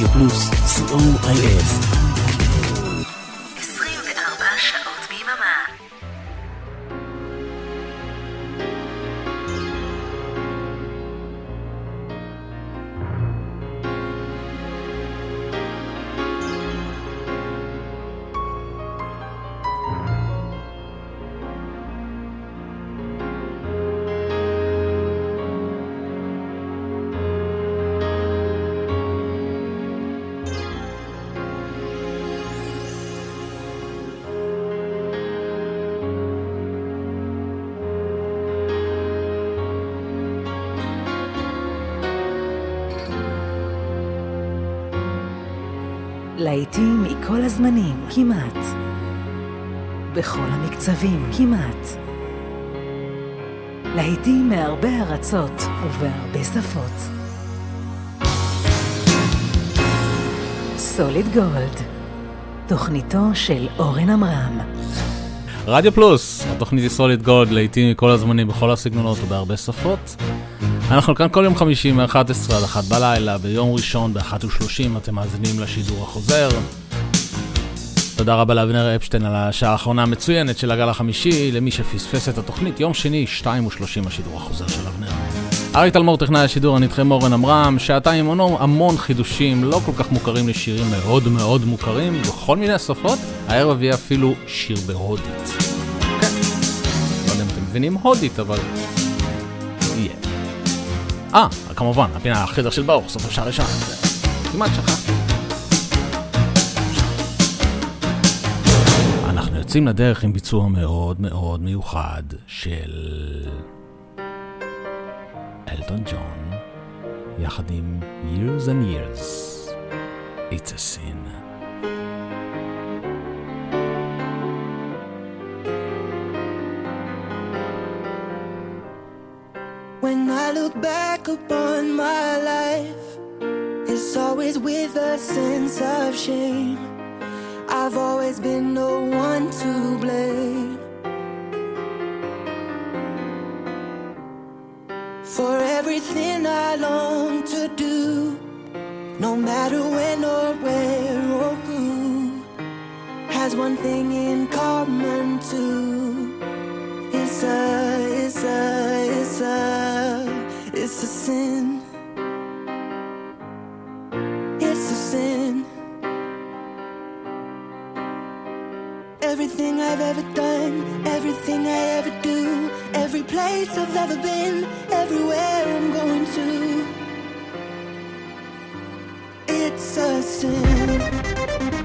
רדיו פלוס, co.il בכל המקצבים, כמעט. להיטים מהרבה ארצות ובהרבה שפות. סוליד גולד, תוכניתו של אורן עמרם. רדיו פלוס, התוכנית היא סוליד גולד, לעיתים מכל הזמנים, בכל הסגנונות ובהרבה שפות. אנחנו כאן כל יום חמישי מ-11 עד 1 בלילה, ביום ראשון ב-1.30 אתם מאזינים לשידור החוזר. תודה רבה לאבנר אפשטיין על השעה האחרונה המצוינת של הגל החמישי, למי שפספס את התוכנית, יום שני, 2.30 השידור החוזר של אבנר. ארי תלמור, טכנאי השידור, אני איתכם אורן עמרם, שעתיים עם המון חידושים, לא כל כך מוכרים לשירים מאוד מאוד מוכרים, בכל מיני שפות, הערב יהיה אפילו שיר בהודית. כן, לא יודע אם אתם מבינים הודית, אבל אה, כמובן, הפינה החדר של ברוך, סוף השעה ראשונה. כמעט שכחתי. יוצאים לדרך עם ביצוע מאוד מאוד מיוחד של אלטון ג'ון, יחד עם Years and Years, It's a Sin. When I look back upon my life, it's always with a sense of shame. I've always been the one to blame. For everything I long to do, no matter when or where or who, has one thing in common too. It's a, it's a, it's a it's a sin. It's a sin. Everything I've ever done, everything I ever do, every place I've ever been, everywhere I'm going to. It's a sin.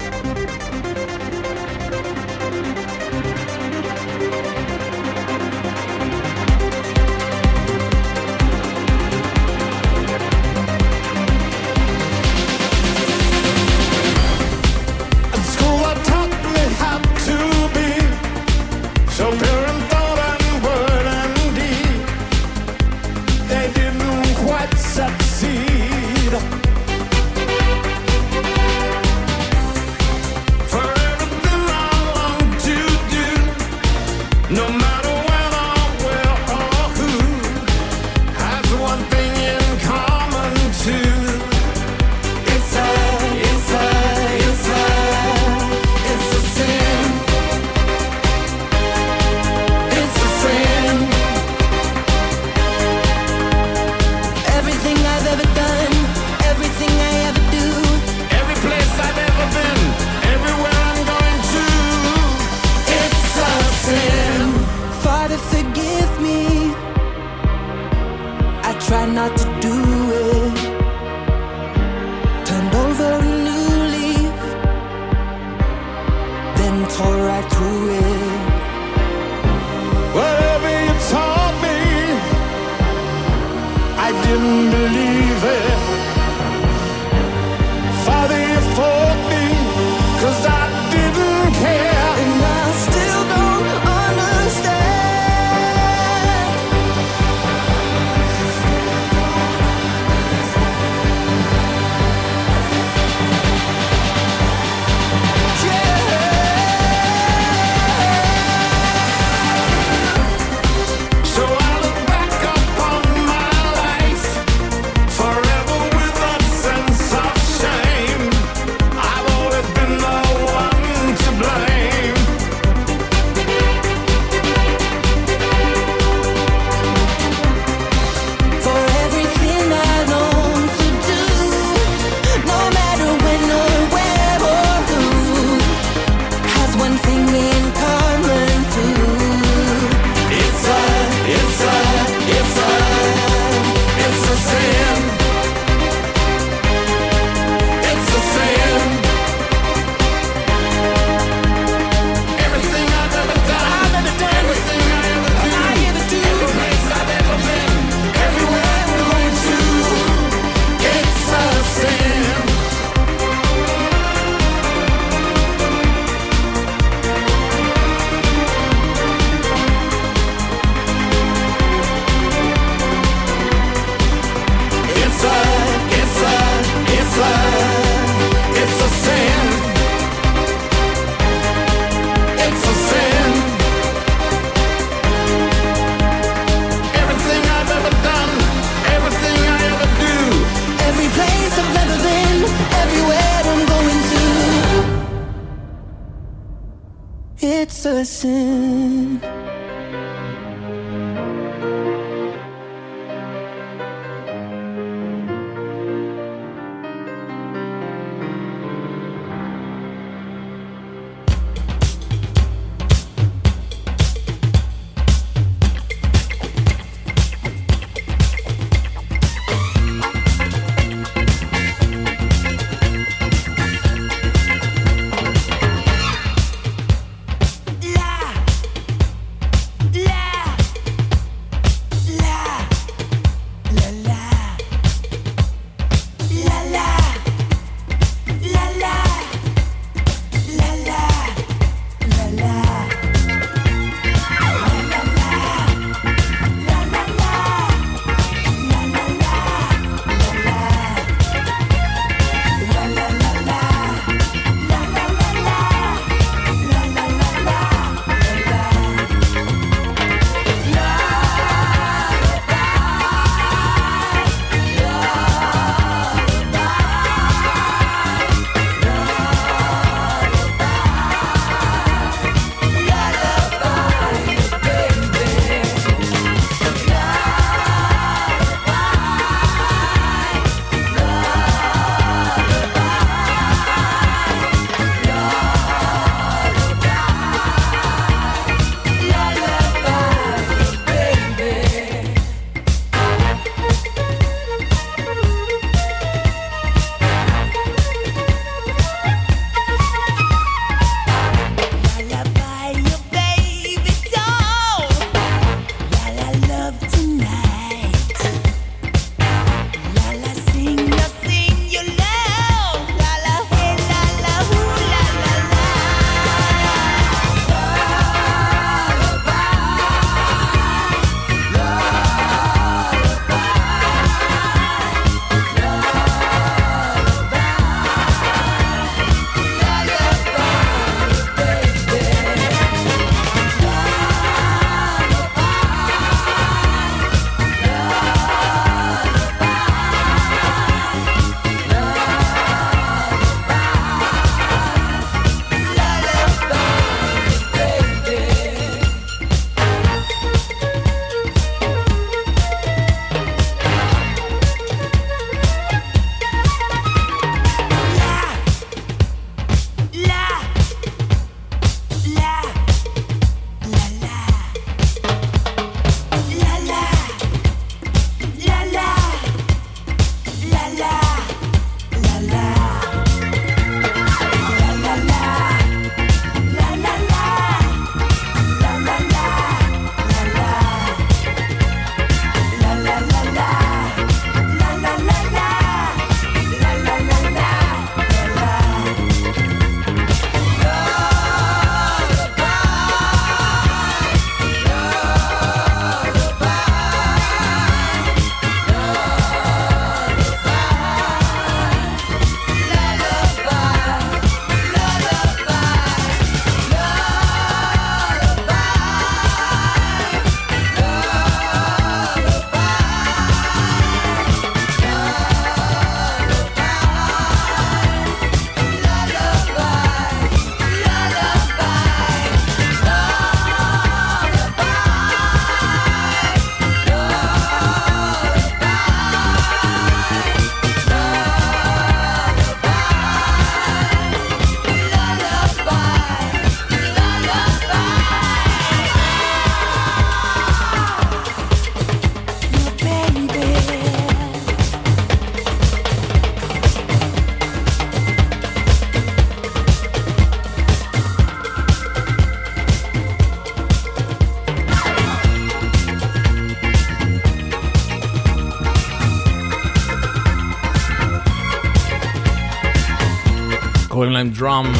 להם דראם.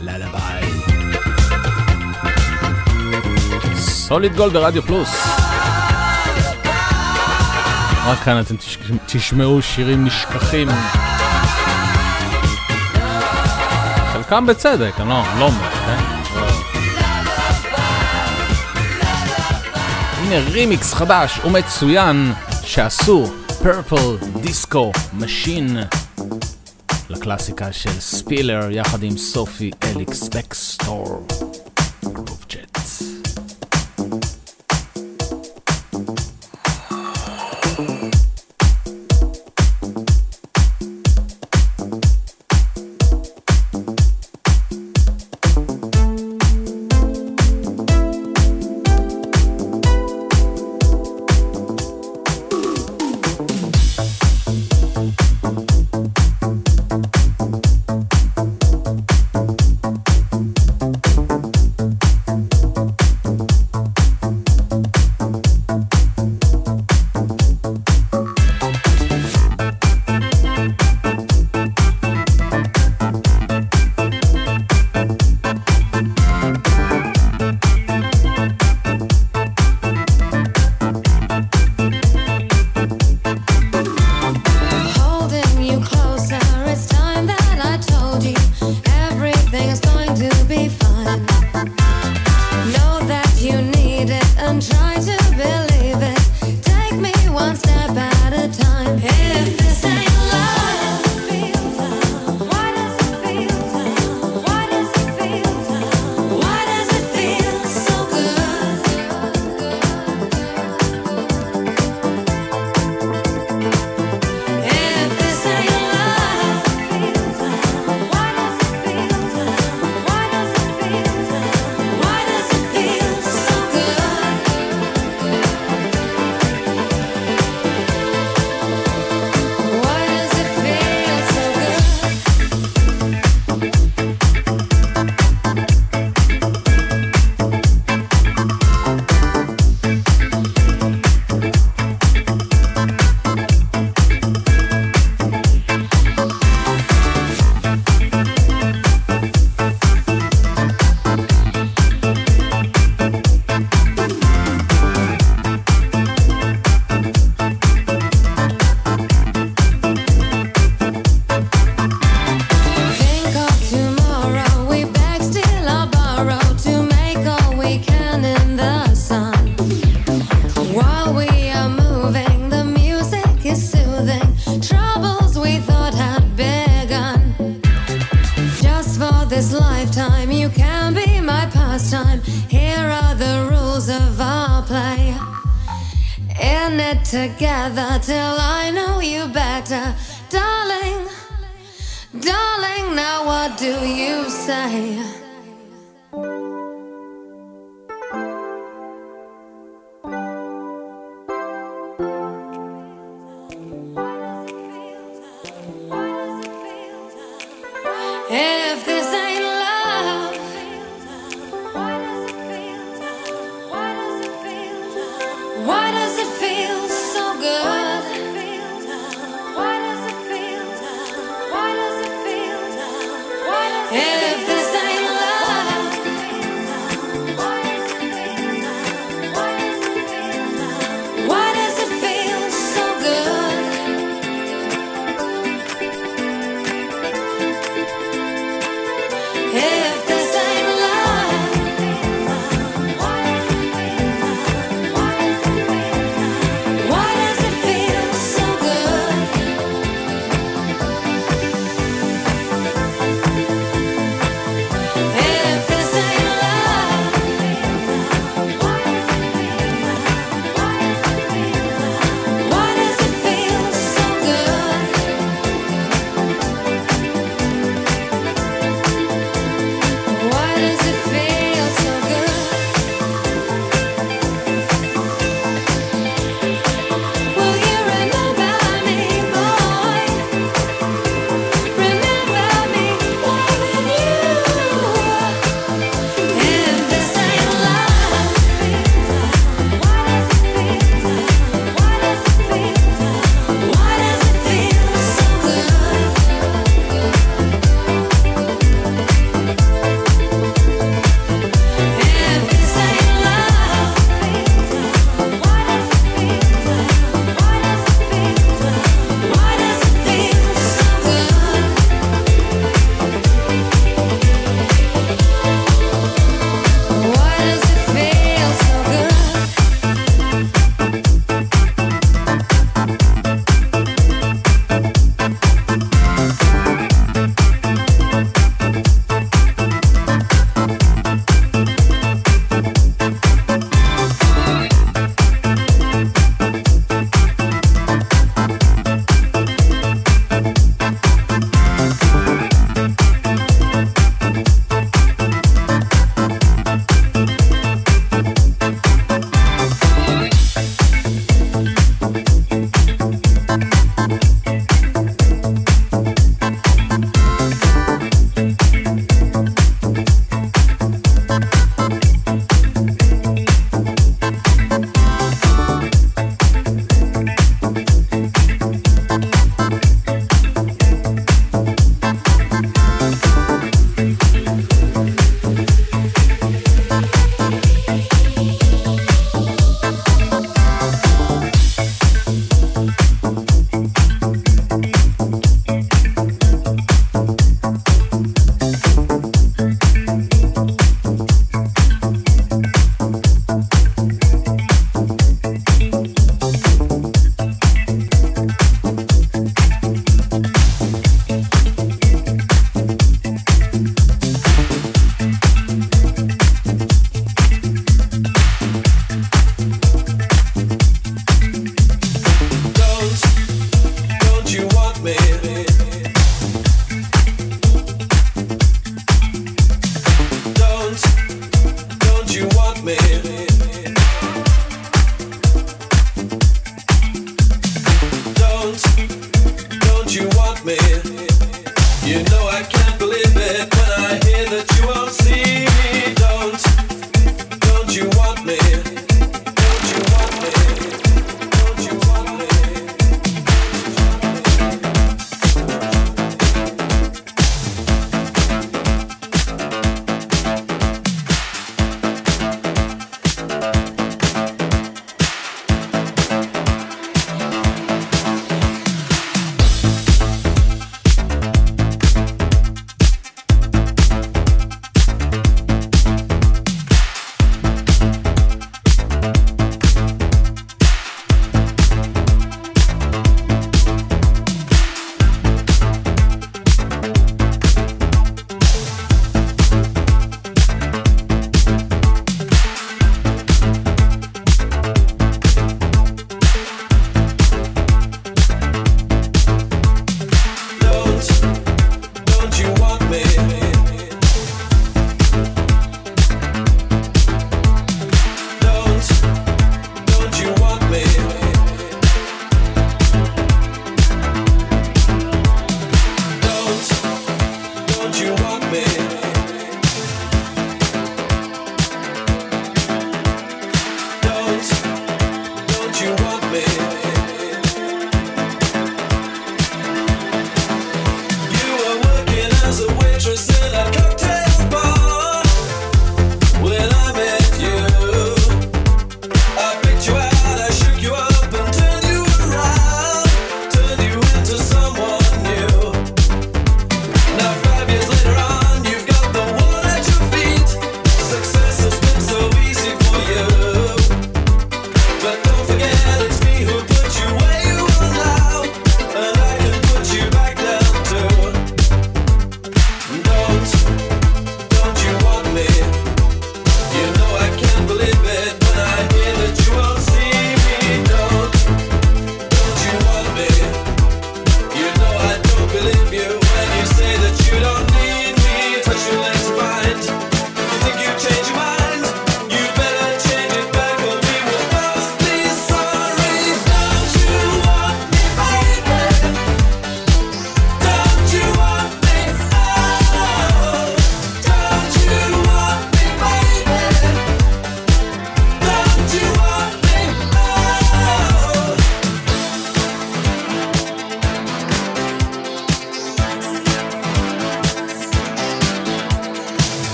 ללביי. סוליד גולד ברדיו פלוס. רק כאן אתם תשמעו שירים נשכחים. חלקם בצדק, אני לא, לא אומר, כן? הנה רימיקס חדש ומצוין שעשו Purple Disco Machine. לקלאסיקה של ספילר יחד עם סופי אליס בקסטור.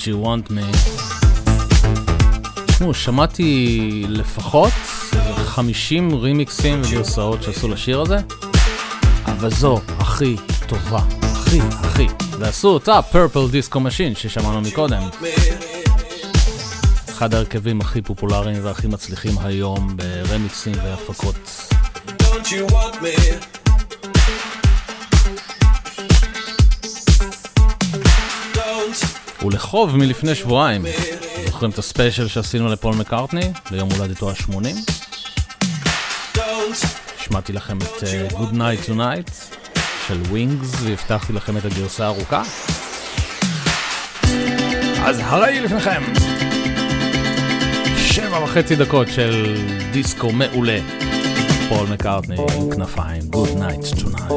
Don't You Want Me. תשמעו, שמעתי לפחות 50 רימיקסים וגרסאות שעשו לשיר הזה, אבל זו הכי טובה. הכי, הכי. ועשו אותה Purple Disco Machine ששמענו מקודם. אחד ההרכבים הכי פופולריים והכי מצליחים היום ברמיקסים והפקות. ולחוב מלפני שבועיים, זוכרים את הספיישל שעשינו לפול מקארטני ביום הולדתו ה-80? השמעתי לכם את אה, Good Night Tonight של Wings והבטחתי לכם את הגרסה הארוכה. אז הרי לפניכם! שבע וחצי דקות של דיסקו מעולה. פול מקארטני עם כנפיים, Good Night Tonight.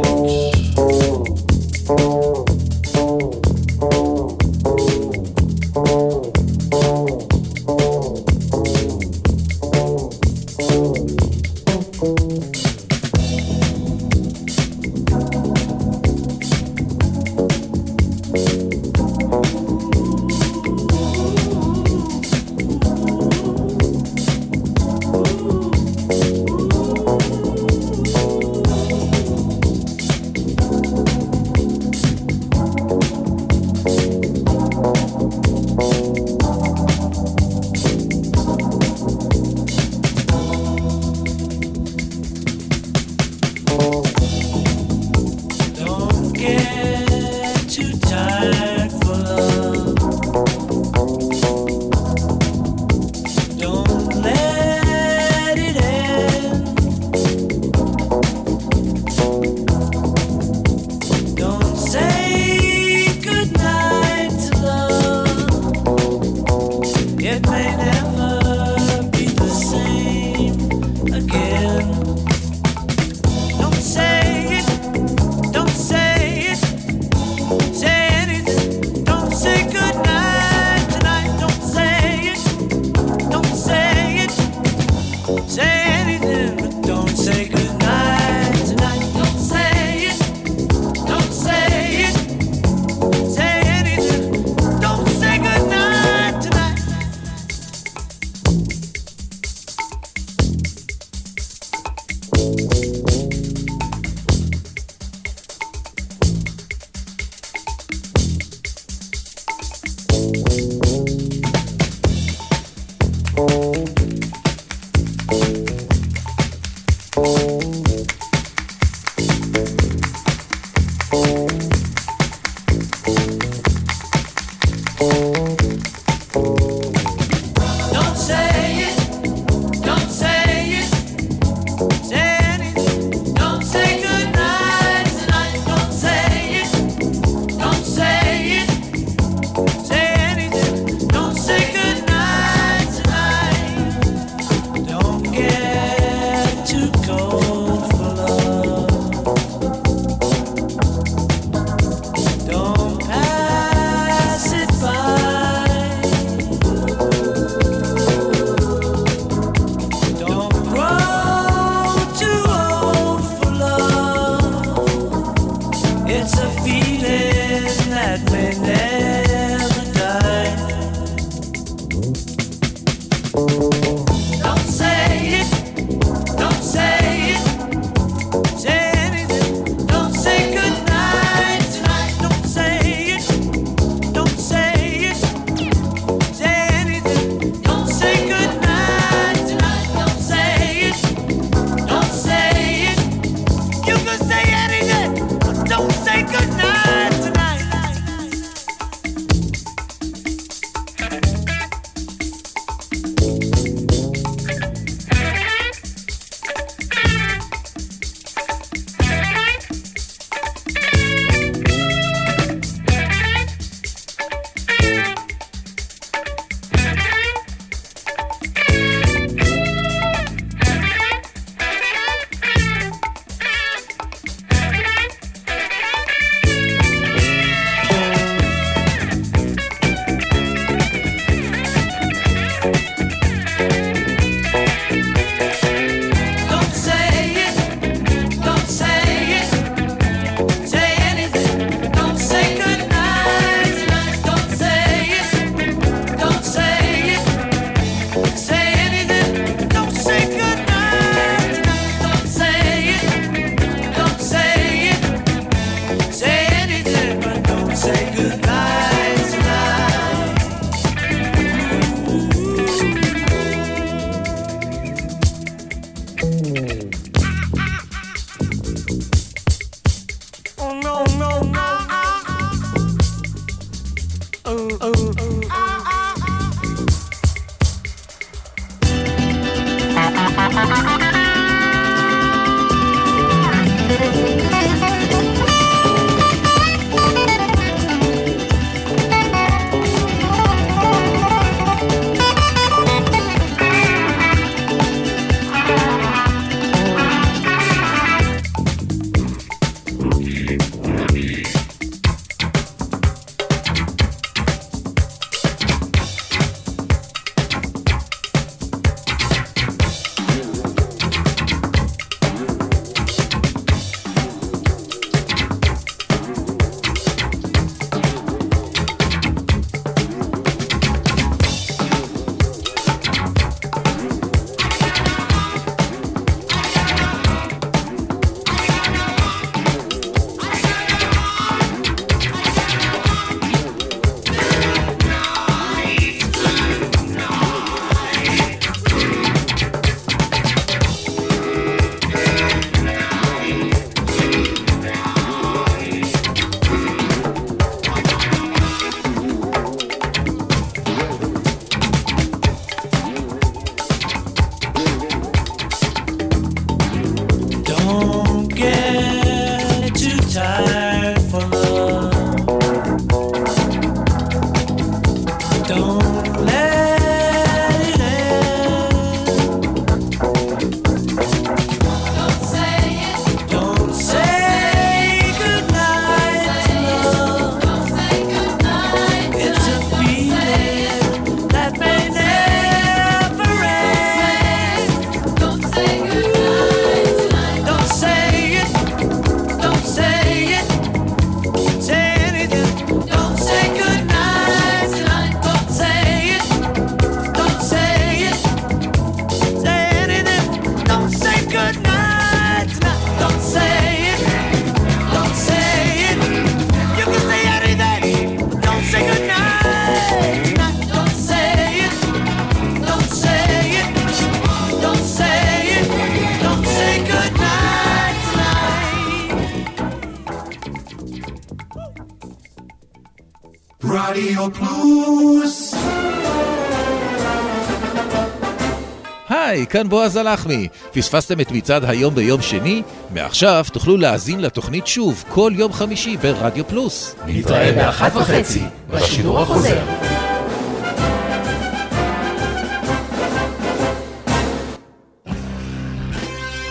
כאן בועז הלחמי. פספסתם את מצעד היום ביום שני? מעכשיו תוכלו להאזין לתוכנית שוב כל יום חמישי ברדיו פלוס. נתראה באחת וחצי, בשידור החוזר.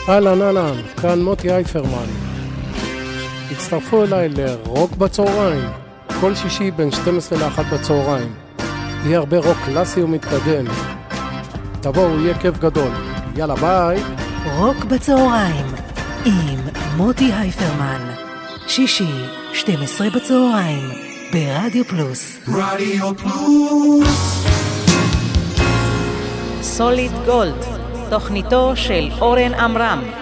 אהלן אהלן, כאן מוטי אייפרמן. הצטרפו אליי לרוק בצהריים, כל שישי בין 12 ל-1 בצהריים. יהיה הרבה רוק קלאסי ומתקדם. תבואו, יהיה כיף גדול. יאללה, ביי. רוק בצהריים, עם מוטי הייפרמן. שישי, 12 בצהריים, ברדיו פלוס. רדיו פלוס. סוליד גולד, תוכניתו של אורן עמרם.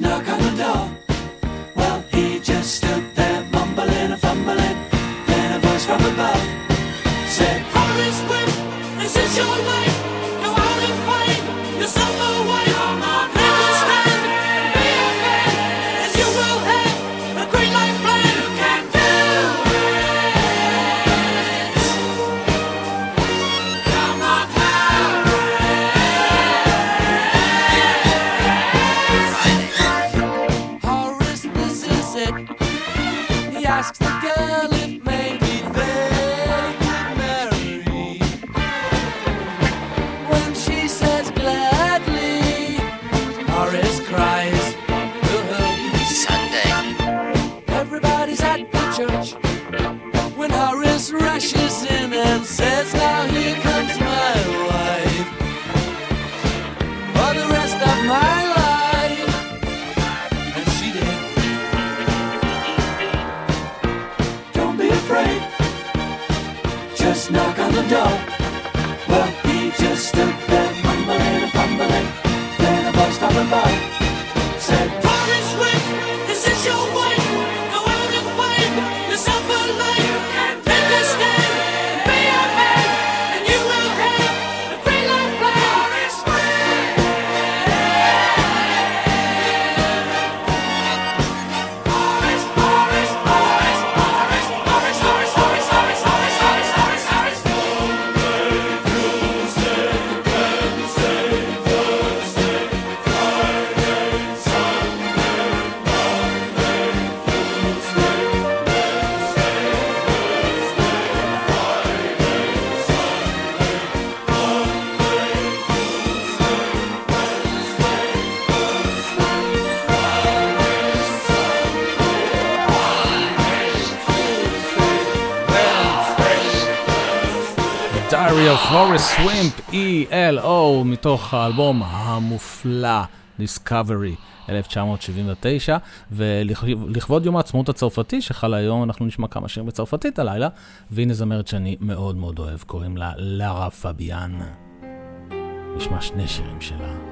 knock on the door. Well, he just stood there mumbling and fumbling. Then a voice from above said, Horace Whip, this is your life. מוריס סווימפ E.L.O. מתוך האלבום המופלא Discovery 1979, ולכבוד יום העצמאות הצרפתי שחל היום, אנחנו נשמע כמה שירים בצרפתית הלילה, והנה זמרת שאני מאוד מאוד אוהב, קוראים לה לארה פביאן. נשמע שני שירים שלה.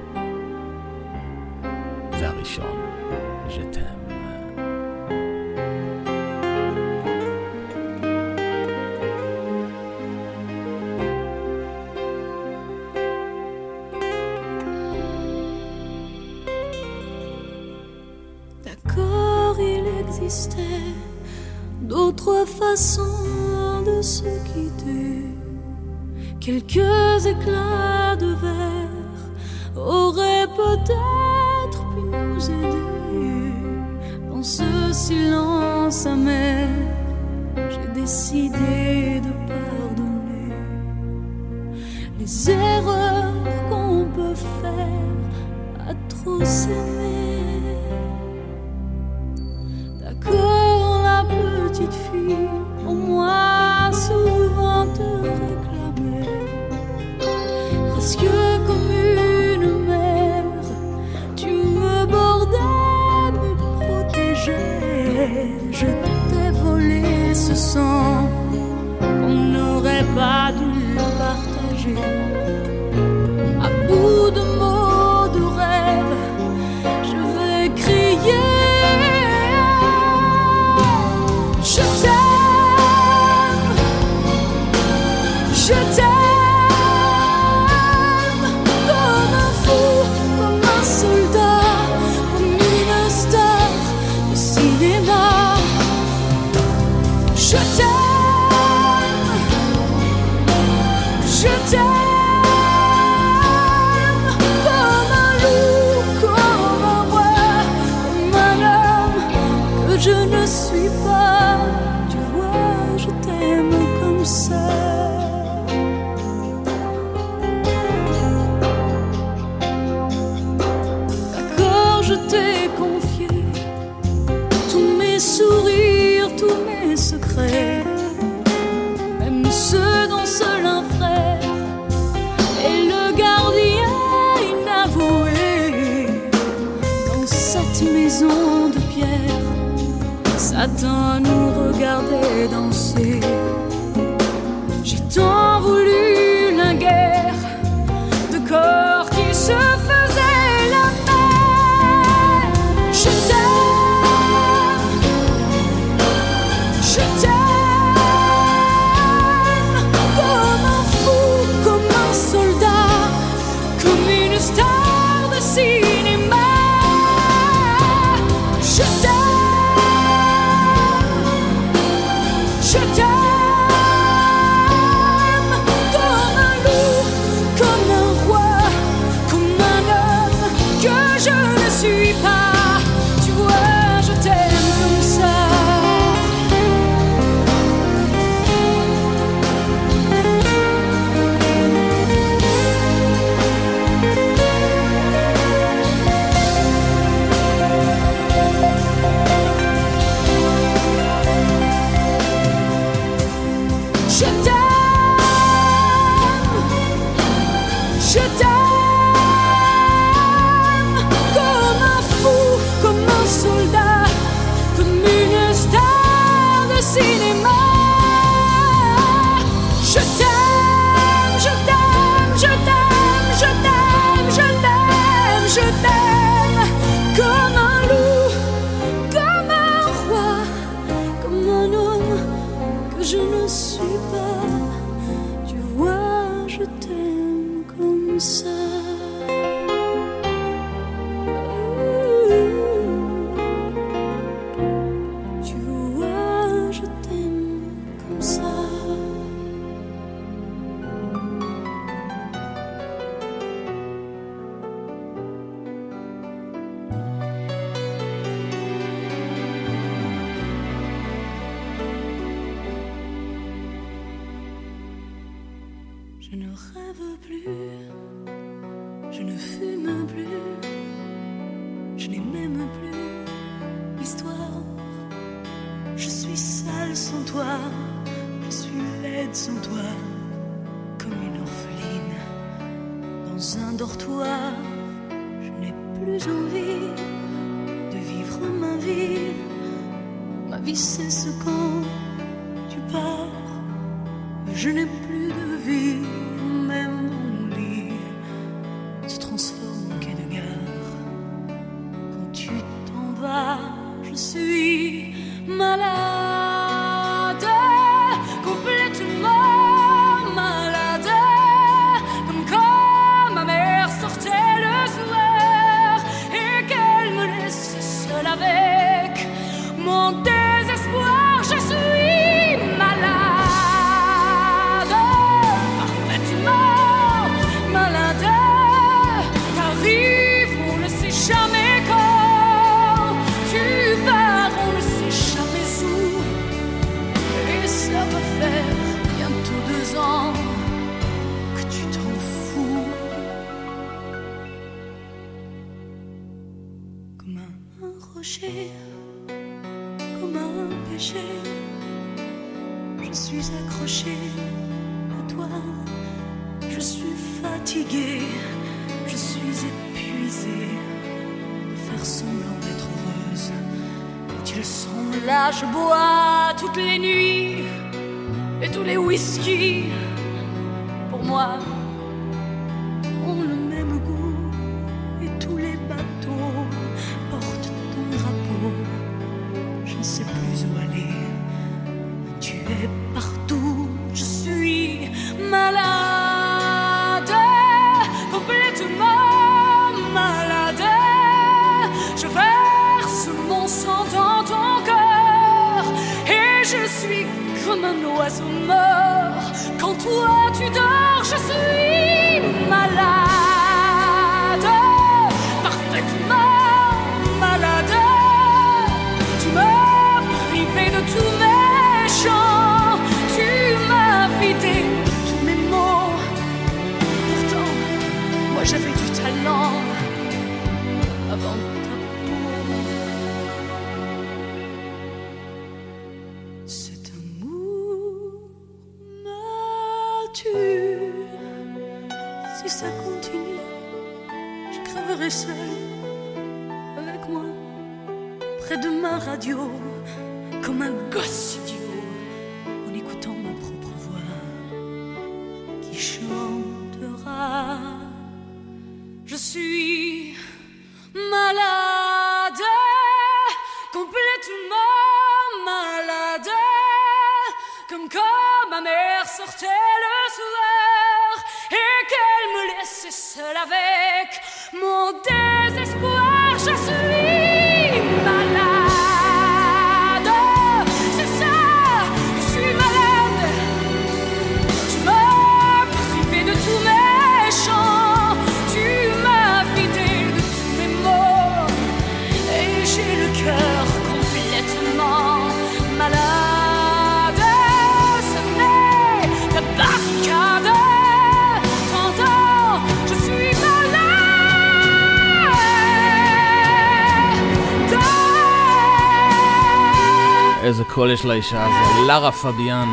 קול יש לאישה הזו, לארה פביאן.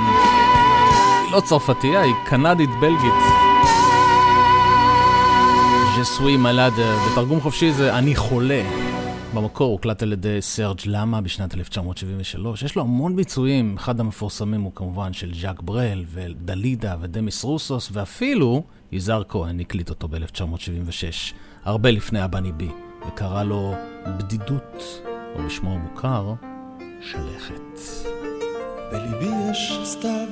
היא לא צרפתייה, היא קנדית-בלגית. Je suis malade, בתרגום חופשי זה אני חולה. במקור הוקלט על ידי סרג' למה בשנת 1973. יש לו המון ביצועים, אחד המפורסמים הוא כמובן של ז'אק ברל ודלידה ודמיס רוסוס, ואפילו יזהר כהן הקליט אותו ב-1976, הרבה לפני אבניבי, וקרא לו בדידות, או בשמו המוכר, שלכת. בליבי יש סתיו,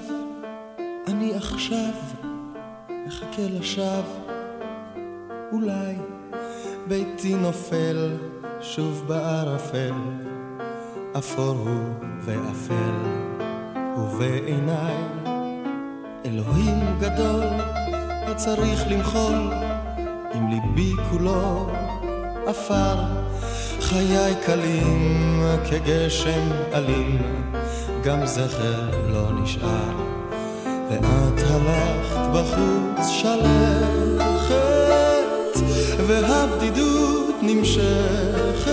אני עכשיו מחכה לשווא. אולי ביתי נופל שוב בערפל, אפור הוא ואפל, ובעיניי אלוהים גדול, הצריך למחול, עם ליבי כולו עפר. חיי קלים כגשם אלים, גם זכר לא נשאר. ואת הלכת בחוץ שלכת, והבדידות נמשכת.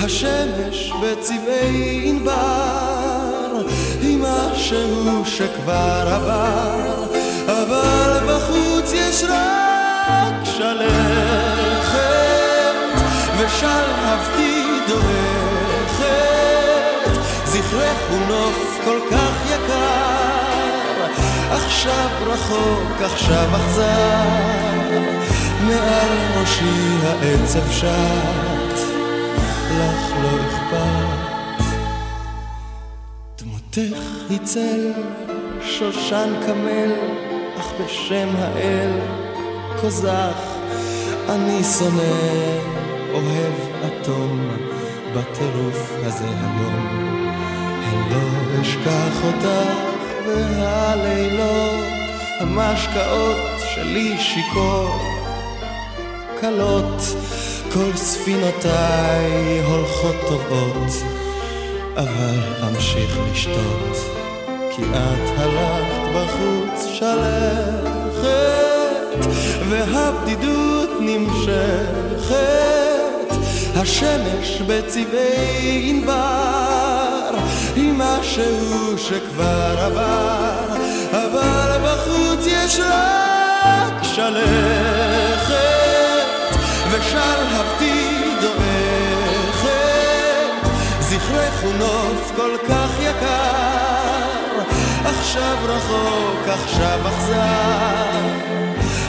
השמש בצבעי ענבר, היא משהו שכבר עבר, אבל בחוץ יש רק שלכת. ושלהבתי דורכת, זכרך הוא נוף כל כך יקר, עכשיו רחוק, עכשיו אכזר, מעל ראשי העצב שט, לך לא אכפת. דמותך היא צל, שושן קמל, אך בשם האל, קוזח, אני שונא. אוהב אטום בטירוף הזה היום. לא אשכח אותך והלילות, המשקאות שלי שיכור. קלות, כל ספינותיי הולכות טובות, אבל אמשיך לשתות, כי את הלכת בחוץ שלכת, והבדידות נמשכת. השמש בצבעי ענבר, היא משהו שכבר עבר, אבל בחוץ יש רק שלכת, ושלהבתי דועכת, זכרך כל כך יקר, עכשיו רחוק, עכשיו אכזר,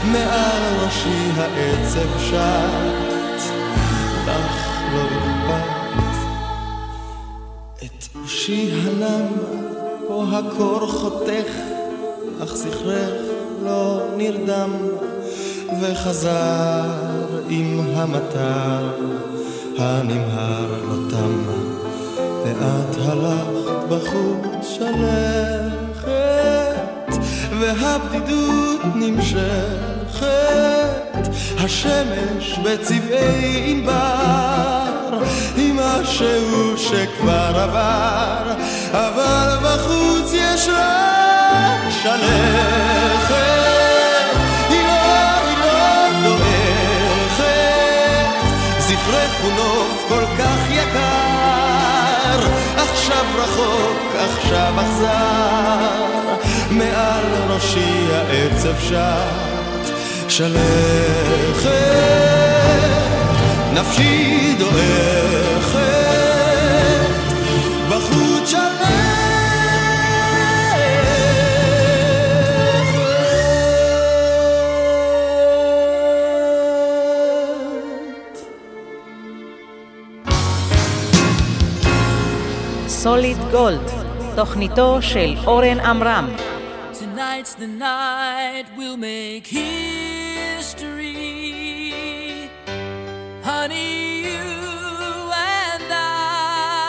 מעל ראשי העצב שט, לך לא אכפת. ראשי הנם, פה הקור חותך, אך זכרך לא נרדם, וחזר עם המטר הנמהר לא תם, ואת הלכת בחוץ שלכת, והבדידות נמשכת, השמש בצבעי ענבר, עם משהו שכבר עבר, אבל בחוץ יש רק שלכת, היא לא, היא לא דועכת, זכרך הוא נוף כל כך יקר, עכשיו רחוק, עכשיו אכזר, מעל ראשי העצב שט, שלכת, נפשי דועכת, בחוץ שלכת. סוליד גולד, תוכניתו של אורן עמרם. Tonight's the night we'll make history. Honey, you and I.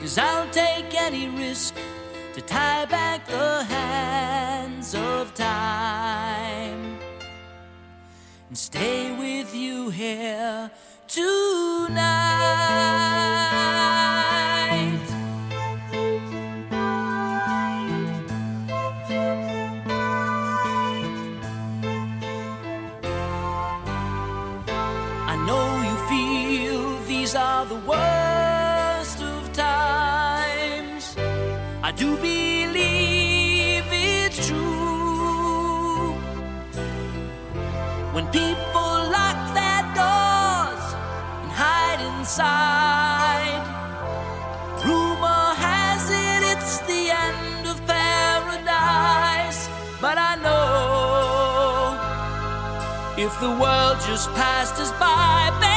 Cause I'll take any risk to tie back the hands of time and stay with you here tonight. I do believe it's true. When people lock their doors and hide inside, rumor has it it's the end of paradise. But I know if the world just passed us by,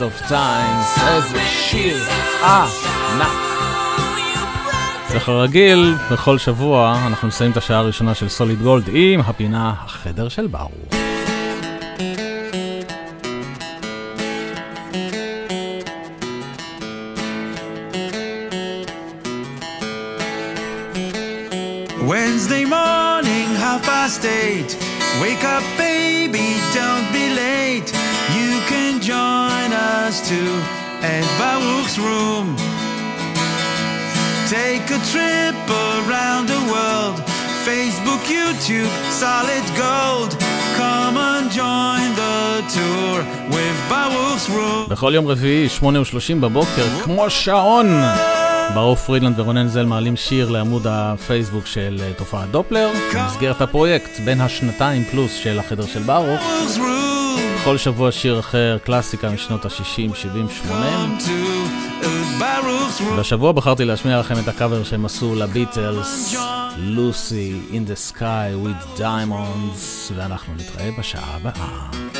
Best of Times, איזה שיר אה, ענק. וכרגיל, בכל שבוע אנחנו מסיים את השעה הראשונה של סוליד גולד עם הפינה החדר של ברוך. to solid gold. Come and join the tour with Baruch's room. בכל יום רביעי, 8:30 בבוקר, כמו שעון. ברוך פרידלנד ורונן זל מעלים שיר לעמוד הפייסבוק של אה, תופעת דופלר, במסגרת הפרויקט בין השנתיים פלוס של החדר של ברוך. כל שבוע שיר אחר, קלאסיקה משנות ה-60, 70, 80. והשבוע בחרתי להשמיע לכם את הקאבר שהם עשו לביטלס, לוסי, In the Sky with Diamonds, ואנחנו נתראה בשעה הבאה.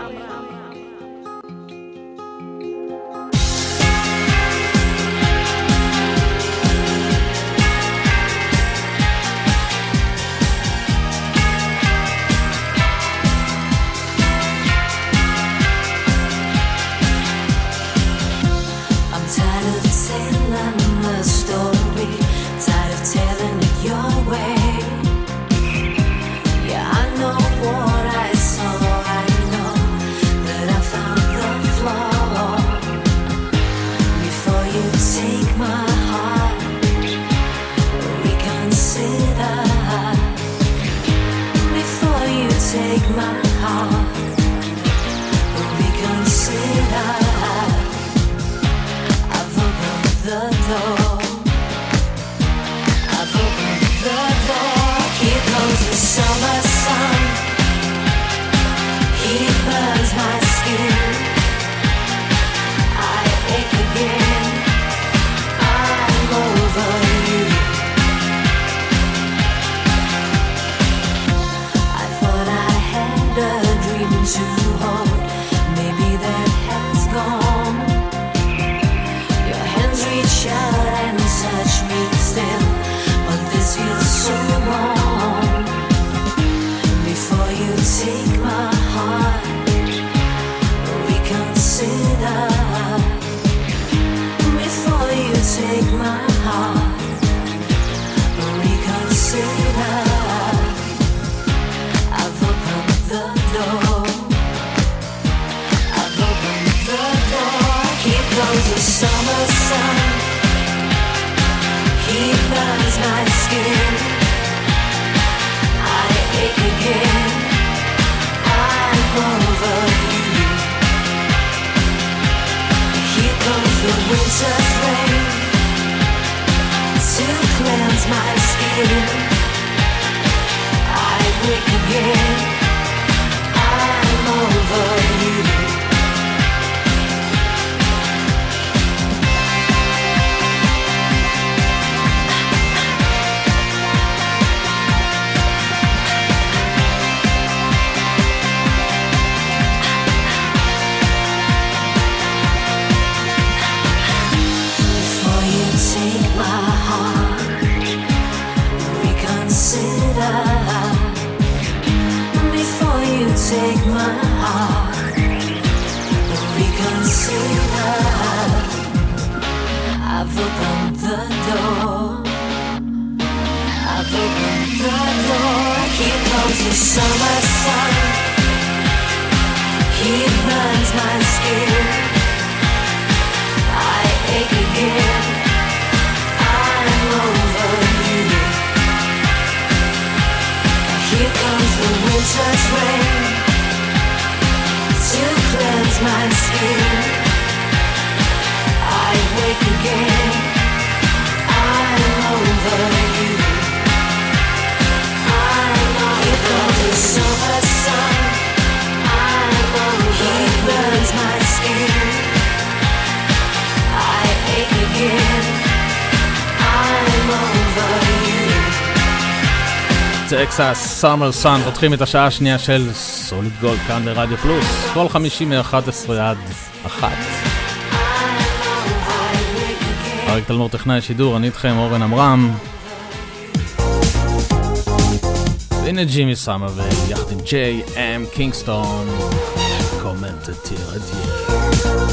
Texas, Summer Sun, פותחים את השעה השנייה של סוליד גולד כאן ברדיו פלוס, כל חמישי מ-11 עד 1. אריק תלמור טכנאי שידור, אני איתכם אורן עמרם. והנה ג'ימי סאמרוויל יחד עם ג'ון מיילס קינגסטון, Comment te dire adieu.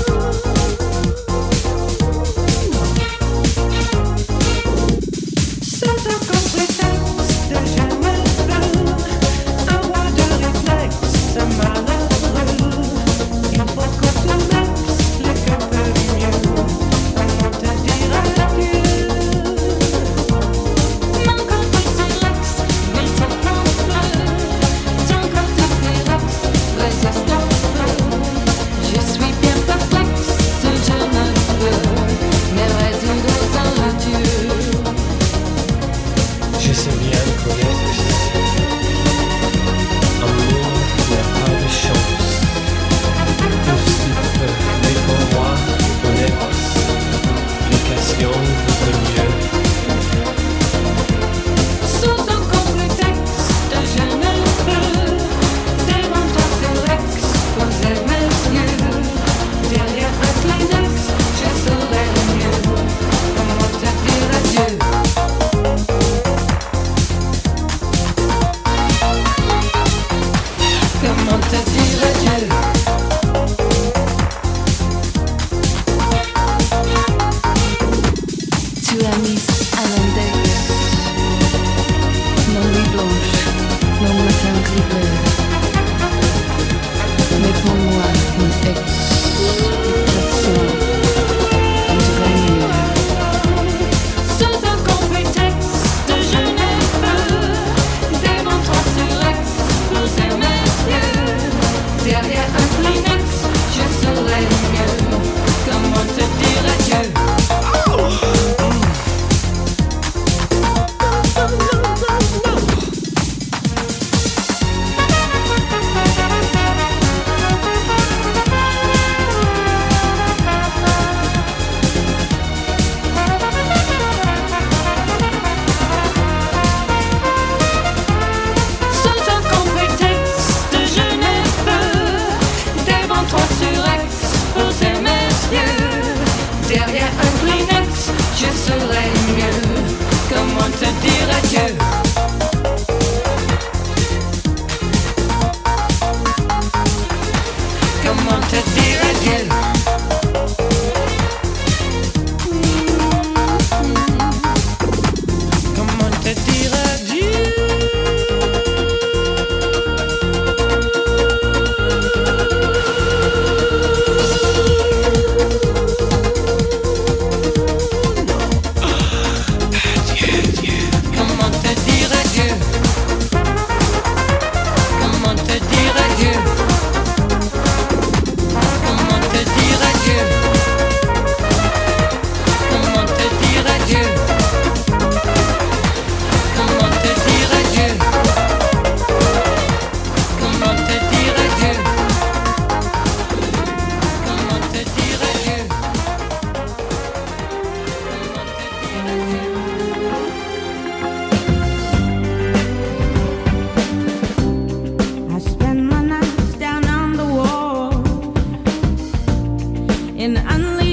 and unleash.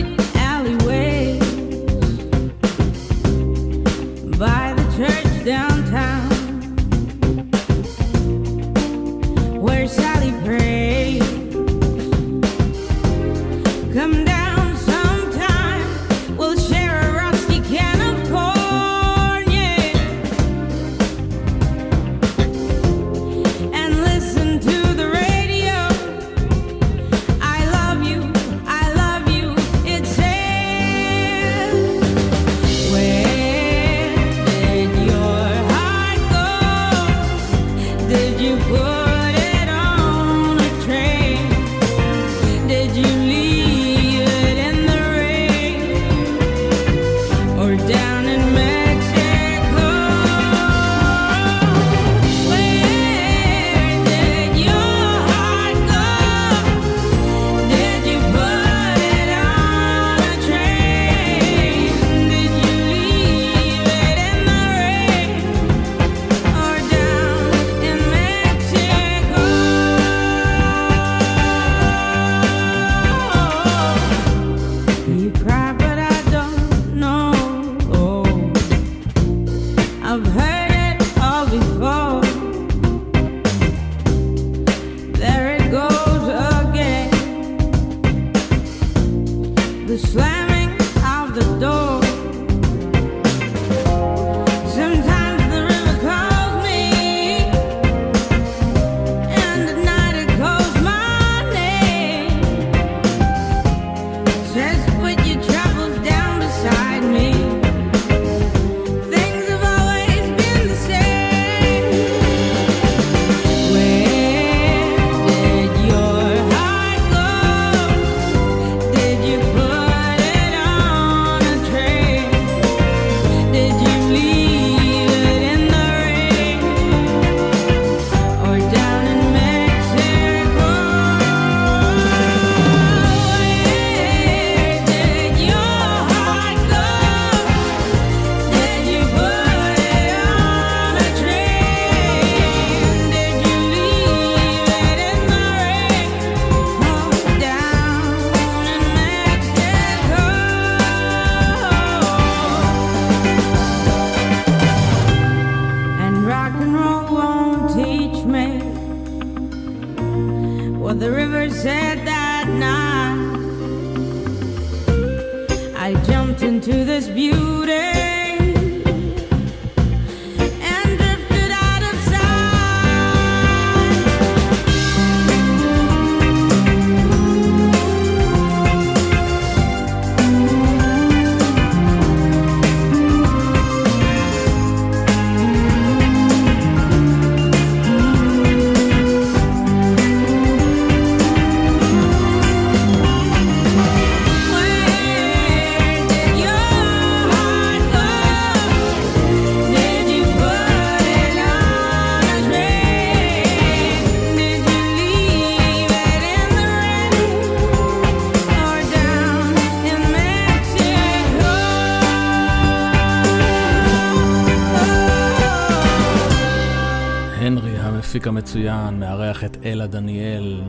את אלה דניאל,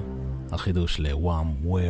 החידוש ל-Wham, Where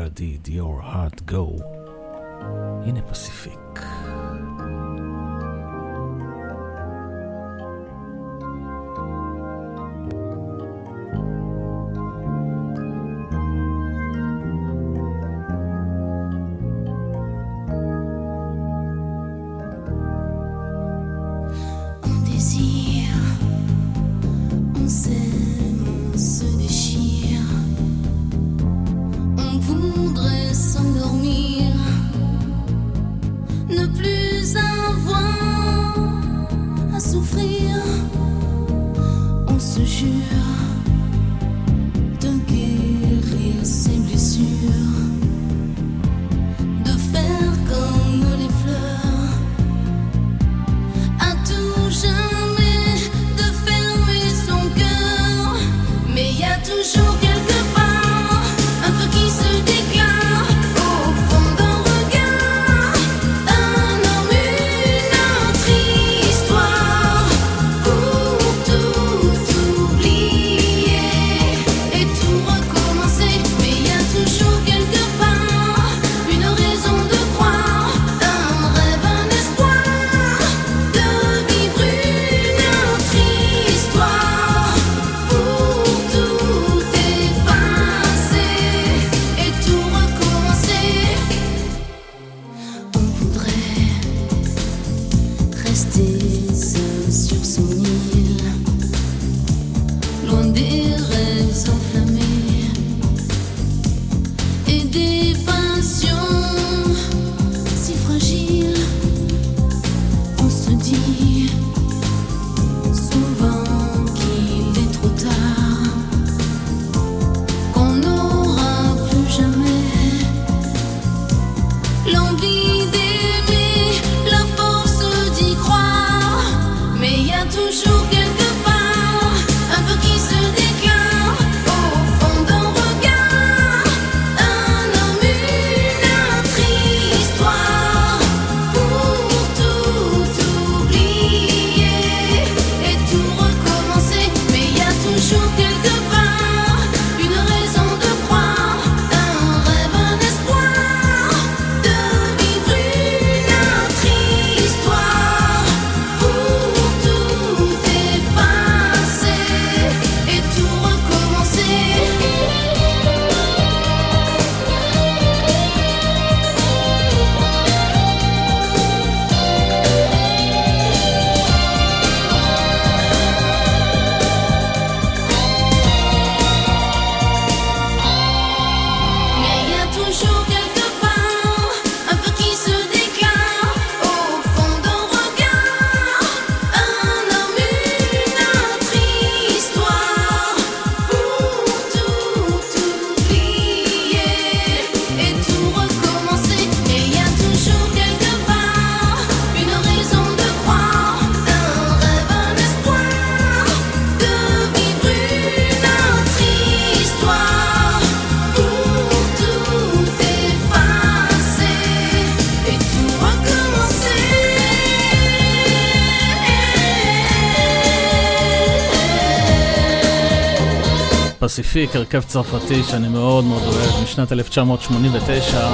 פסיפיק, הרכב צרפתי שאני מאוד מאוד אוהב, משנת 1989.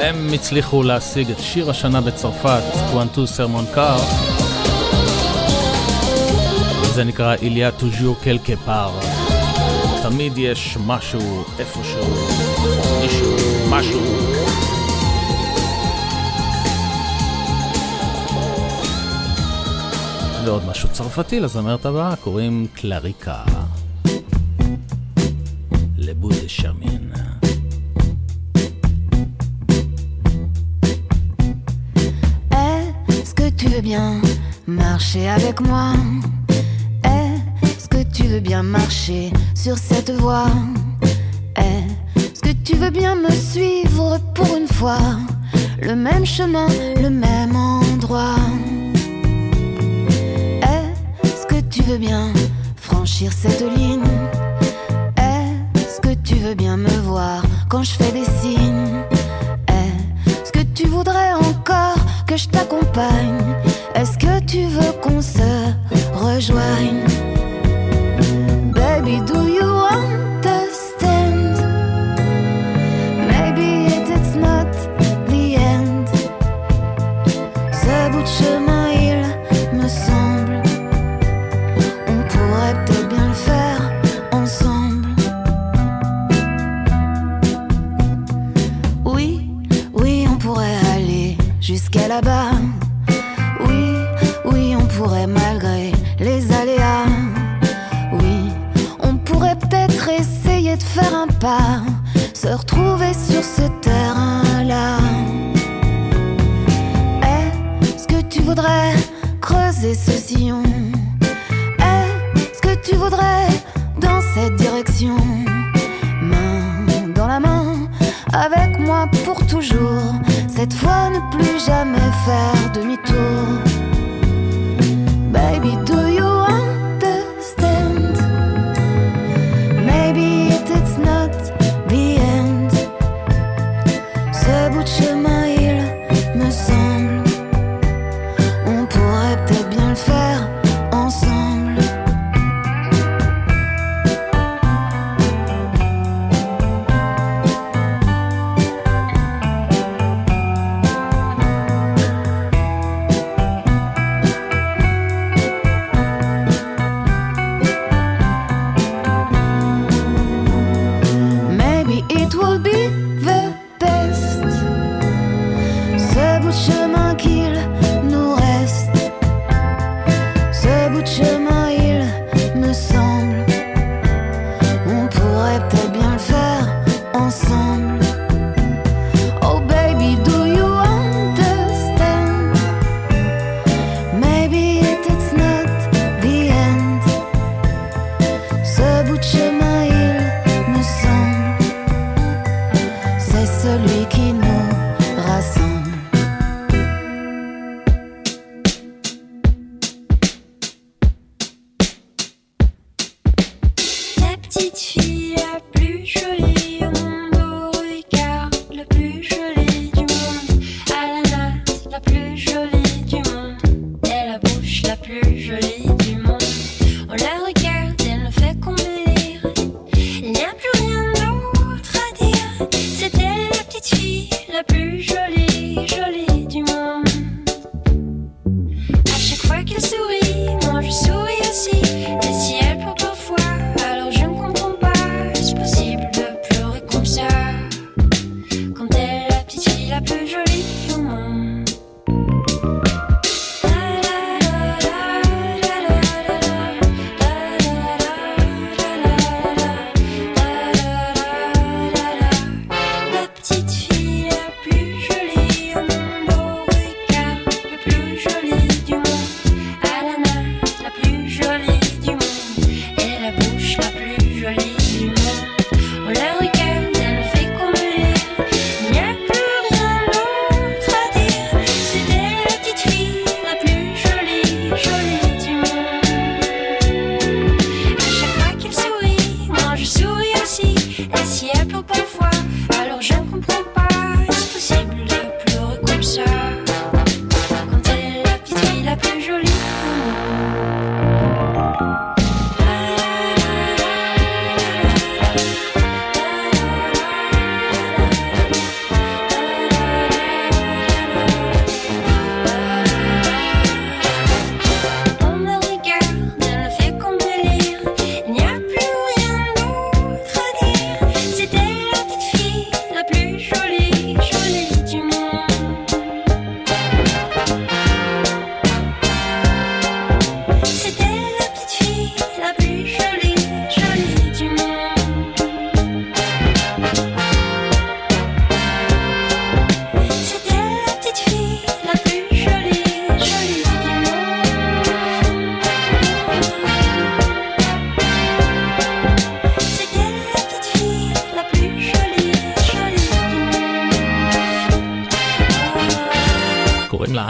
הם הצליחו להשיג את שיר השנה בצרפת, קוונטו סרמון קאר. זה נקרא איליה טוז'ו קלקה פאר. תמיד יש משהו, איפשהו, מישהו, משהו. ועוד משהו צרפתי לזמרת הבאה, קוראים קלריקה. Est-ce que tu veux bien marcher avec moi? Est-ce que tu veux bien marcher sur cette voie? Est-ce que tu veux bien me suivre pour une fois? Le même chemin, le même endroit. Est-ce que tu veux bien franchir cette ligne? Veux bien me voir quand je fais des signes. Est-ce que tu voudrais encore que je t'accompagne? Est-ce que tu veux qu'on se rejoigne? Baby, là-bas. Oui, oui, on pourrait malgré les aléas. Oui, on pourrait peut-être essayer de faire un pas, se retrouver sur ce terrain-là. Est-ce que tu voudrais creuser ce sillon? Est-ce que tu voudrais dans cette direction Main dans la main, avec moi pour toujours? Cette fois, ne plus jamais faire demi-tour. Baby, do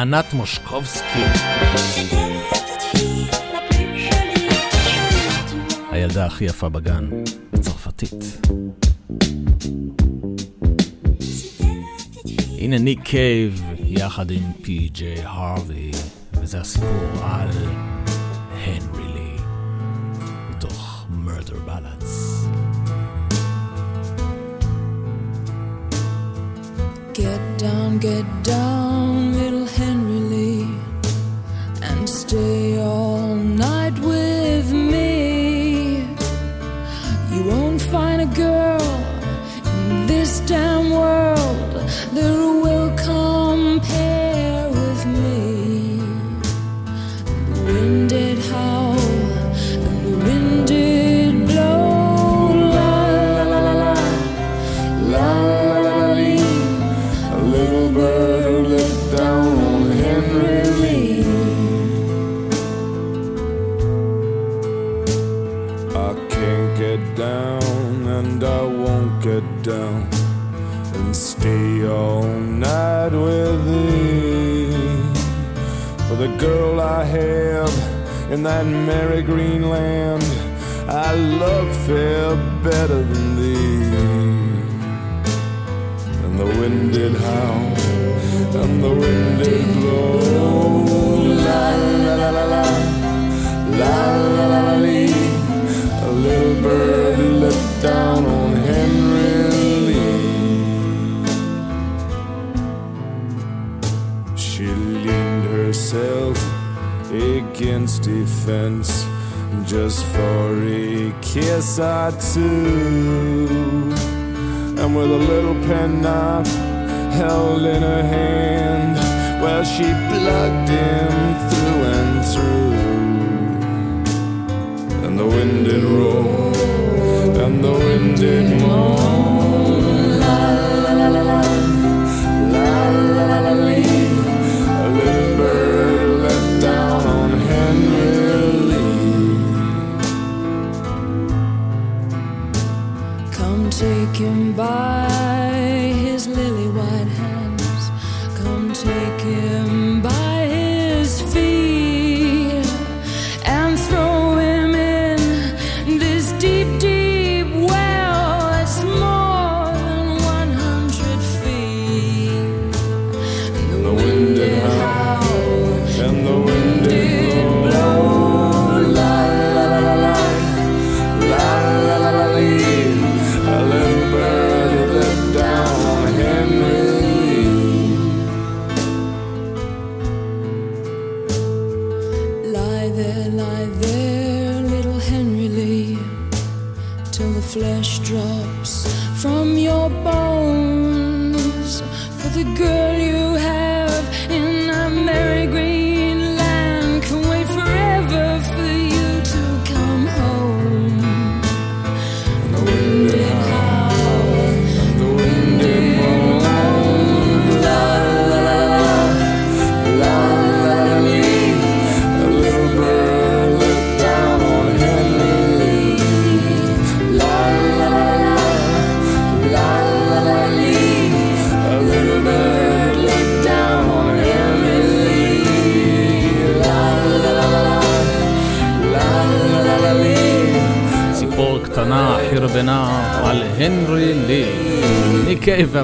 ענת מושקובסקי. הילדה הכי יפה בגן, בצרפתית. הנה ניק קייב יחד עם פי.ג'יי הרווי, וזה הסיפור על...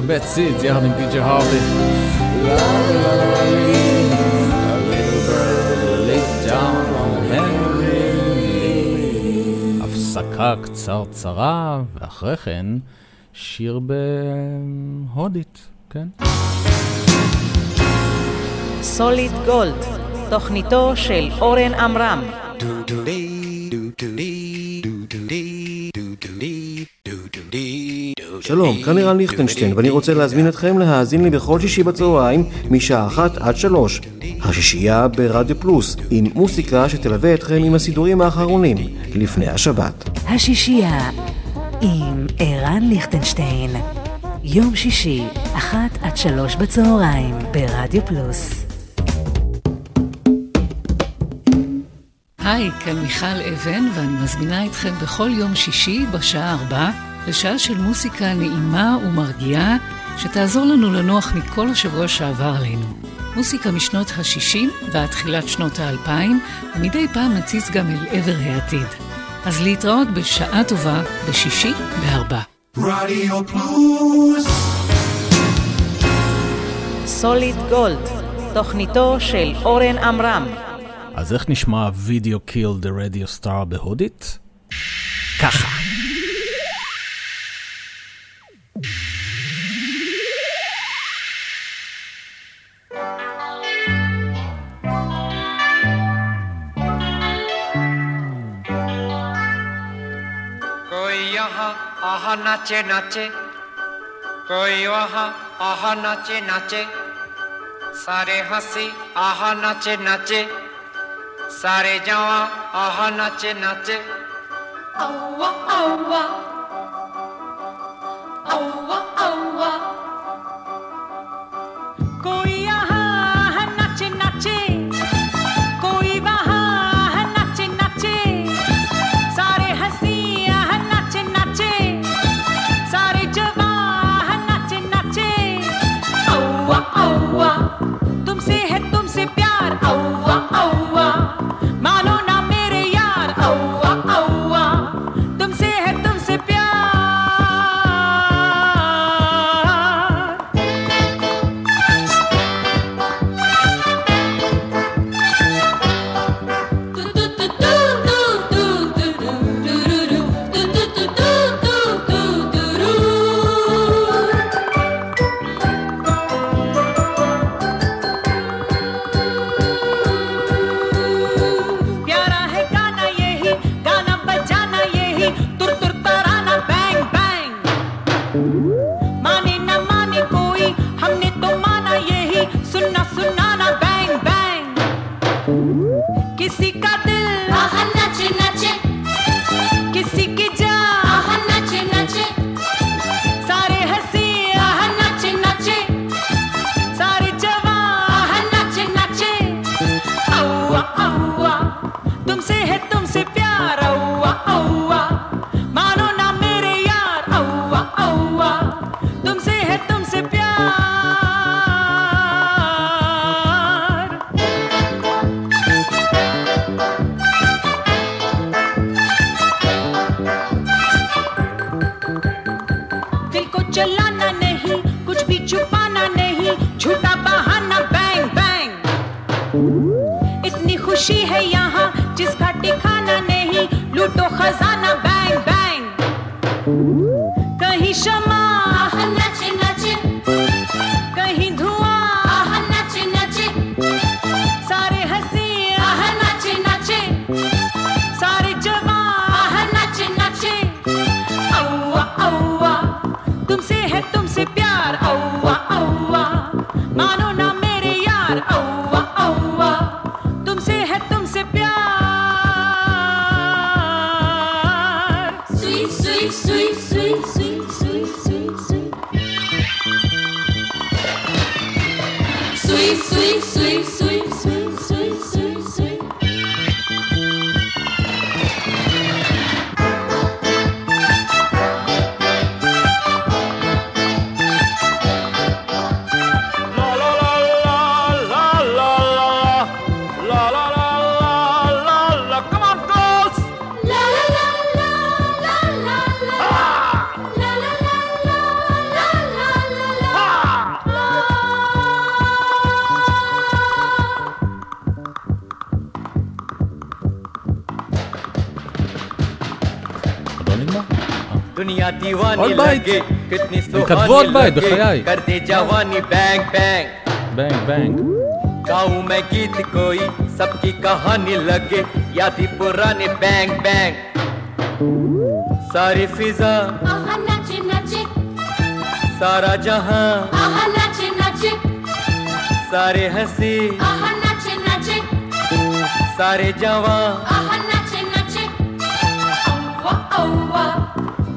בית סידס יחד עם פיג'י הרבי. הפסקה קצרצרה, ואחרי כן שיר בהודית, כן? סוליד גולד, תוכניתו של אורן עמרם. שלום, כאן ערן ליכטנשטיין, ואני רוצה להזמין אתכם להאזין לי בכל שישי בצהריים, משעה אחת עד שלוש. השישייה ברדיו פלוס, עם מוסיקה שתלווה אתכם עם הסידורים האחרונים, לפני השבת. השישייה עם ערן ליכטנשטיין, יום שישי, אחת עד שלוש בצהריים, ברדיו פלוס. היי, כאן מיכל אבן, ואני מזמינה אתכם בכל יום שישי בשעה 4 לשעה של מוסיקה נעימה ומרגיעה, שתעזור לנו לנוח מכל השבוע שעבר עלינו. מוסיקה משנות ה-60 ועד תחילת שנות ה-2000, ומדי פעם נציץ גם אל עבר העתיד. אז להתראות בשעה טובה, בשישי בארבע. רדיו פלוס סוליד גולד, תוכניתו של אורן עמרם. אז איך נשמע וידאו קיל דה רדיו סטאר בהודית? নাচে নাচে কই আহা আহা নাচে নাচে সারে হাসি আহা নাচে নাচে সারে যাওয়া আহা নাচে নাচে আউয়া আউয়া আউয়া আউয়া दुनिया दीवानी עוד בית. लगे कितनी הם כתבו עוד सुहानी בית, लगे בחיי. करते जवानी बैंग बैंग בנג בנג. गाऊं मैं गीत कोई सबकी कहानी लगे यादी पुराने बैंग बैंग सारी फिजा आहा नाचे नाचे सारा जहां आहा नाचे नाचे सारे हंसी आहा नाचे नाचे सारे जवां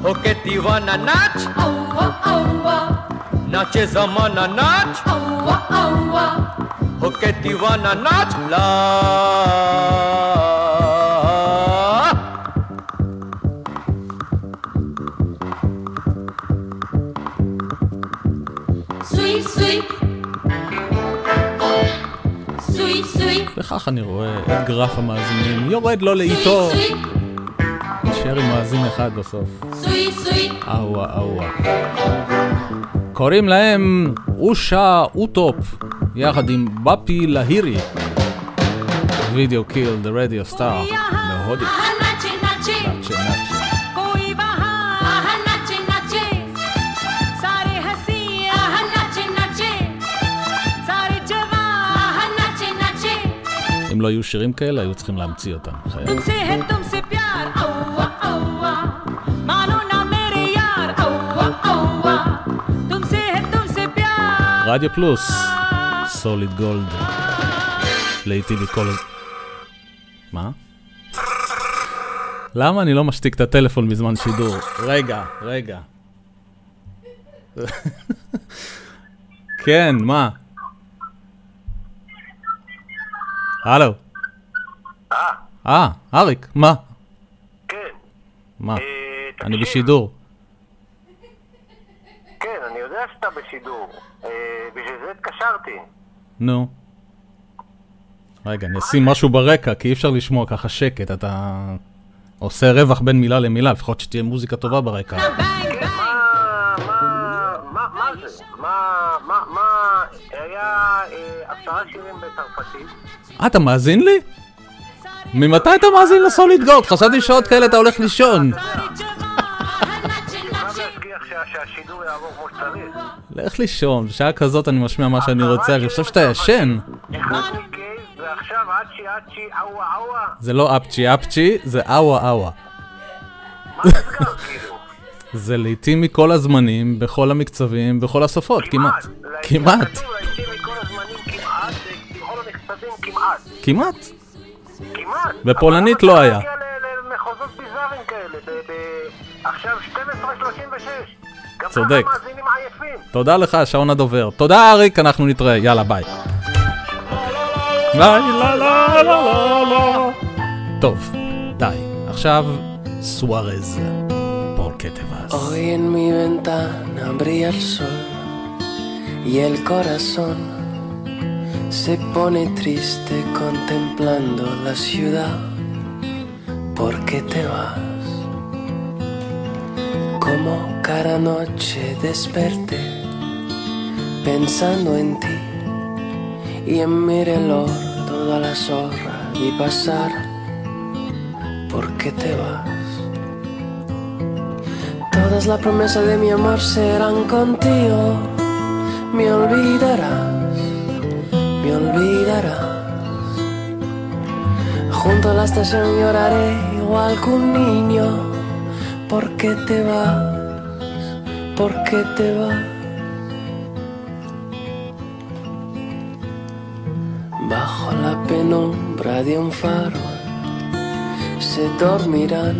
Oketiva na nać, ała, ała. Nacie zama na awa. ała, ała. Oketiva na nać, la. וכך אני רואה את גרף המאזינים יורד לו לאיטו. מאזין אחד בסוף. סווי סווי. אהווה אהווה. קוראים להם אושה אוטופ, יחד עם בפי להירי. וידאו קיל, דה רדיו סטאר, להודית. אם לא היו שירים כאלה, היו צריכים להמציא אותם. חייב. רדיו פלוס, סוליד גולד. לעיתים מכל הז... מה? למה אני לא משתיק את הטלפון בזמן שידור? רגע, רגע. כן, מה? הלו. אה, אריק, מה? כן. מה? אה, אני. בשידור. כן, אני יודע שאתה בשידור. אה, בשביל זה התקשרתי. נו. רגע, אני אשים משהו ברקע, כי אי אפשר לשמוע ככה שקט, אתה עושה רווח בין מילה למילה, לפחות שתהיה מוזיקה טובה ברקע. מה, מה, מה זה? מה, מה, מה, היה אה, עשרה שירים בצרפתית. אה, אתה מאזין לי? ממתי אתה מאזין לסוליד גולד? חשבתי שעות כאלה אתה הולך לישון. לך לישון, בשעה כזאת אני משמיע מה שאני רוצה, אני חושב שאתה ישן. אאווה. זה לא אפצ'י אפצ'י, זה אאווה אאווה. זה לעיתים מכל הזמנים, בכל המקצבים, בכל השפות, כמעט. כמעט. כמעט. בפולנית לא היה. ביזאריים כאלה, עכשיו 12.36. גם צודק. ככה מאזינים עייפים. תודה לך, שעון הדובר. תודה, אריק, אנחנו נתראה. יאללה, ביי. טוב, די. עכשיו, סוארז. פול קטבס. Hoy en mi ventana brilla el sol y el corazón se pone triste contemplando la ciudad. ¿Por qué te vas? Como cada noche desperté pensando en ti y en mi reloj todas las horas vi pasar. ¿Por qué te vas? Todas las promesas de mi amor serán contigo. Me olvidarás, me olvidarás. Junto a la estación lloraré que un niño. ¿Por qué te vas? ¿Por qué te vas? Bajo la penumbra de un faro se dormirán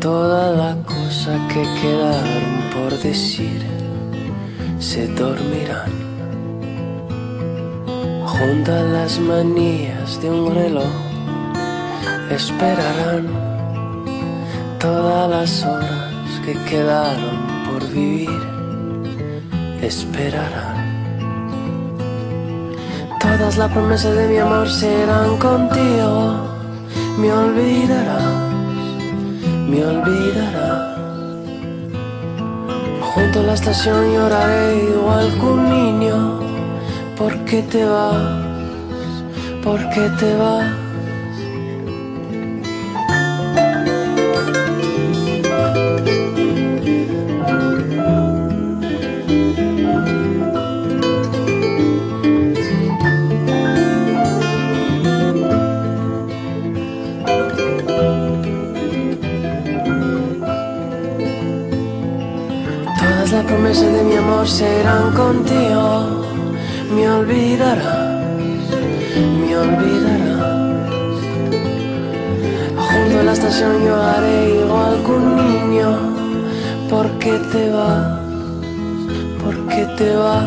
todas las cosas que quedaron por decir se dormirán junto a las manías de un reloj esperarán todas las horas que quedaron por vivir esperarán todas las promesas de mi amor serán contigo me olvidarás me olvidarás. Junto a la estación lloraré igual que un niño. ¿Por qué te vas? ¿Por qué te vas? Promesas de mi amor serán contigo. Me olvidarás, me olvidarás. Junto a la estación yo haré igual que un niño. ¿Por qué te vas? ¿Por qué te vas?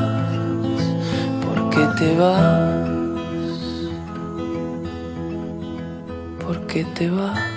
¿Por qué te vas? ¿Por qué te vas?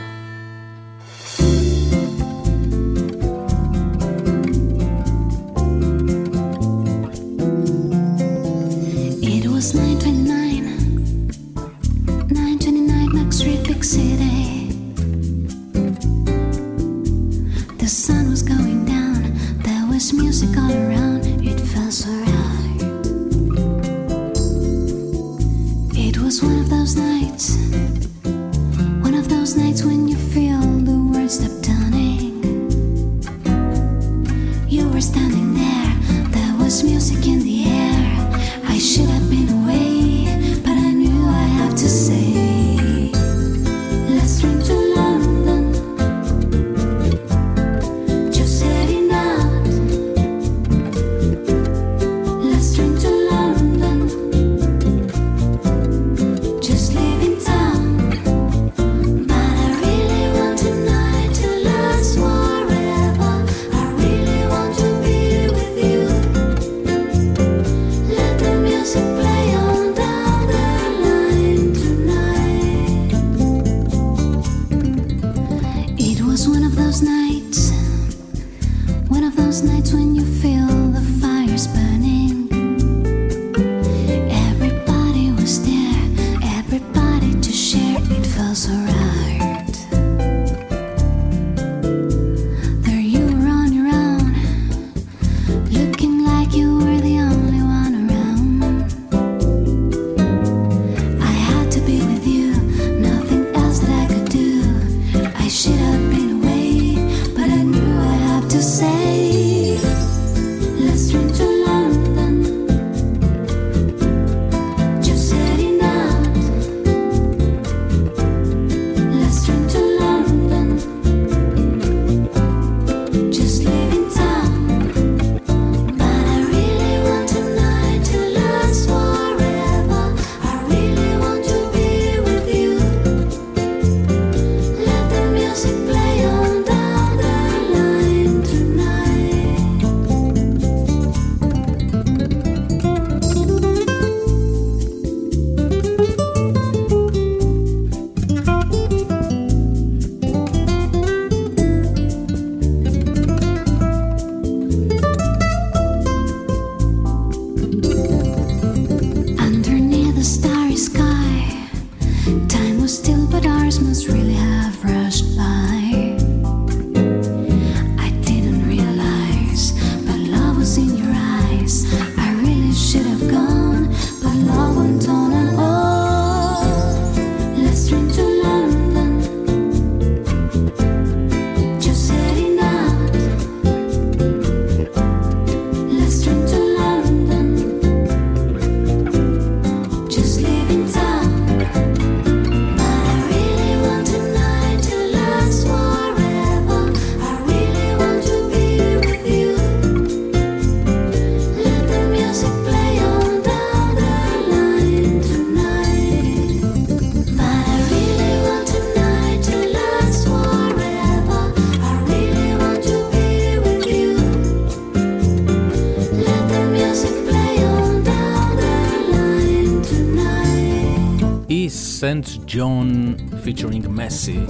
סנט ג'ון featuring מסי,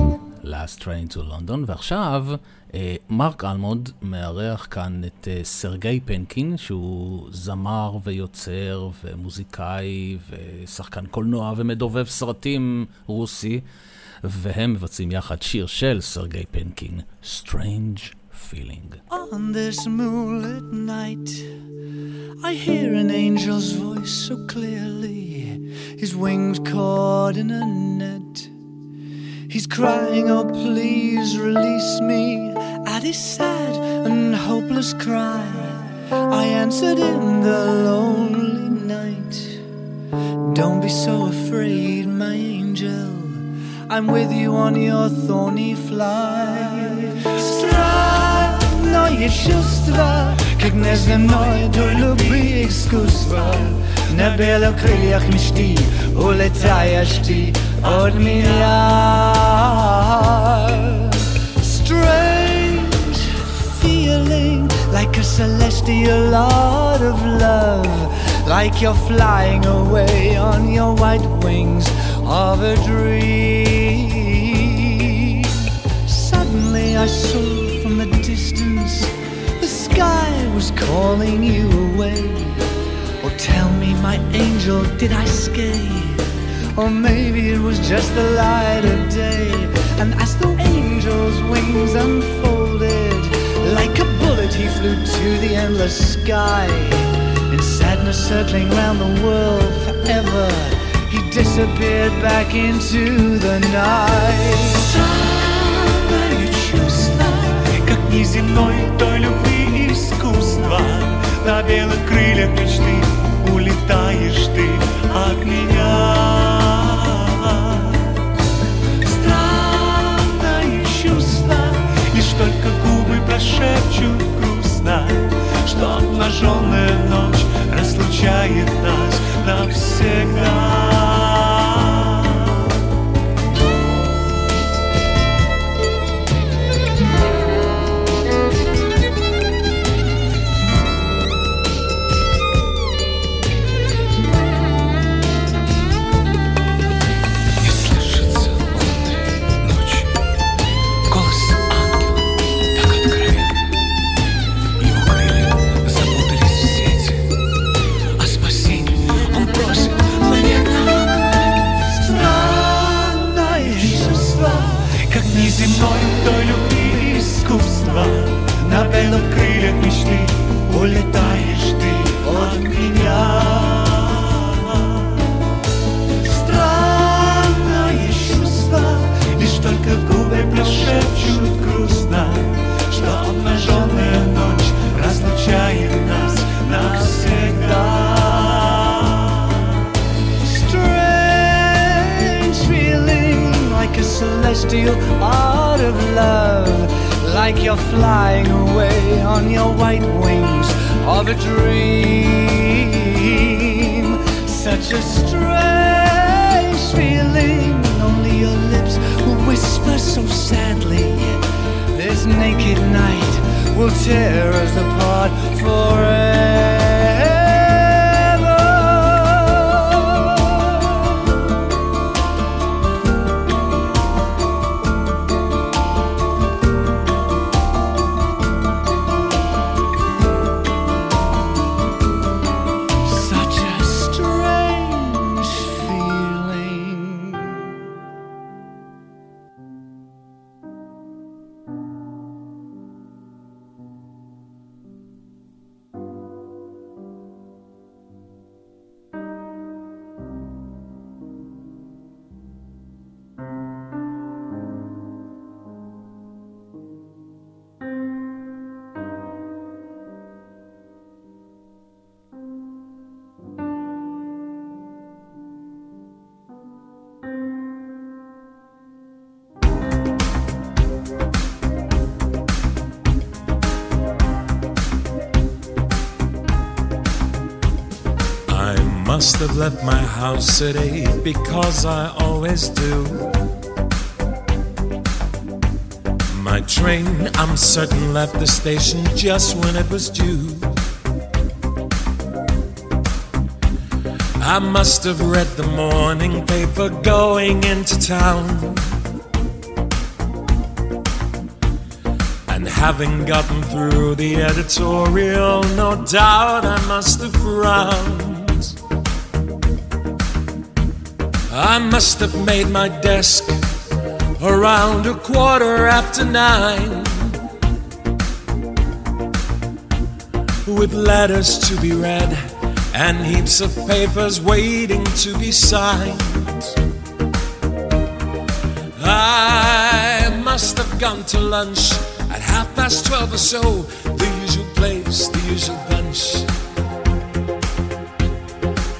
Last Train to London, ועכשיו אה, מרק אלמונד מארח כאן את אה, סרגי פנקין, שהוא זמר ויוצר ומוזיקאי ושחקן קולנוע ומדובב סרטים רוסי, והם מבצעים יחד שיר של סרגי פנקין, Strange Feeling. On this moonlit night, I hear an angel's voice so clearly. His wings caught in a net. He's crying, Oh, please release me. At his sad and hopeless cry, I answered in the lonely night. Don't be so afraid, my angel. I'm with you on your thorny flight. Странное чувство, как неземное до любви искусство. На белых крыльях мечты улетаешь ты от меня. Strange feeling like a celestial lot of love, like you're flying away on your white wings of a dream. I saw from the distance the sky was calling you away. Oh, tell me, my angel, did I scare? Or maybe it was just the light of day. And as the angel's wings unfolded, like a bullet, he flew to the endless sky. In sadness, circling round the world forever. he disappeared back into the night. Неземной той любви искусства. На белых крыльях мечты улетаешь ты от меня. Странное чувство, лишь только губы прошепчут грустно, что обнаженная ночь разлучает нас навсегда. Белых крыльях мечты Улетаешь ты от меня. Странное чувство Лишь только губы прошепчут грустно Что обнаженная ночь разлучает нас навсегда. Strange feeling like a celestial art of love Like you're flying away on your white wings of a dream. Such a strange feeling Only your lips will whisper so sadly. This naked night will tear us apart forever have left my house at eight because I always do. My train, I'm certain, left the station just when it was due. I must have read the morning paper going into town. And having gotten through the editorial, no doubt I must have frowned. I must have made my desk around a quarter after nine. With letters to be read and heaps of papers waiting to be signed. I must have gone to lunch at half past twelve or so, the usual place, the usual bunch.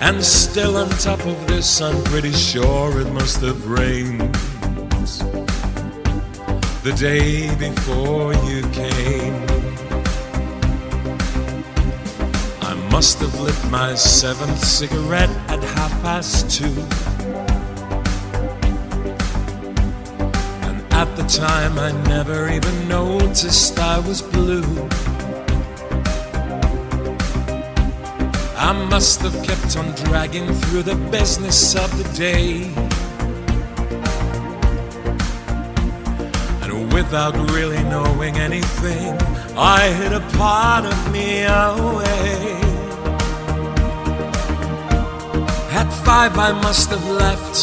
And still on top of this, I'm pretty sure it must have rained the day before you came. I must have lit my seventh cigarette at half past two. And at the time, I never even noticed I was blue. I must have kept on dragging through the business of the day. And without really knowing anything, I hid a part of me away. At five, I must have left.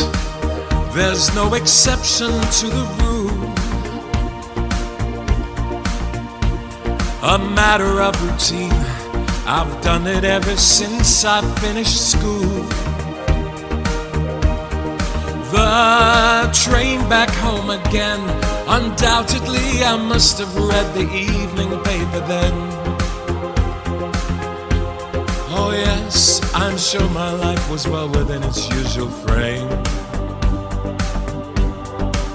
There's no exception to the rule. A matter of routine. I've done it ever since I finished school. The train back home again. Undoubtedly, I must have read the evening paper then. Oh, yes, I'm sure my life was well within its usual frame.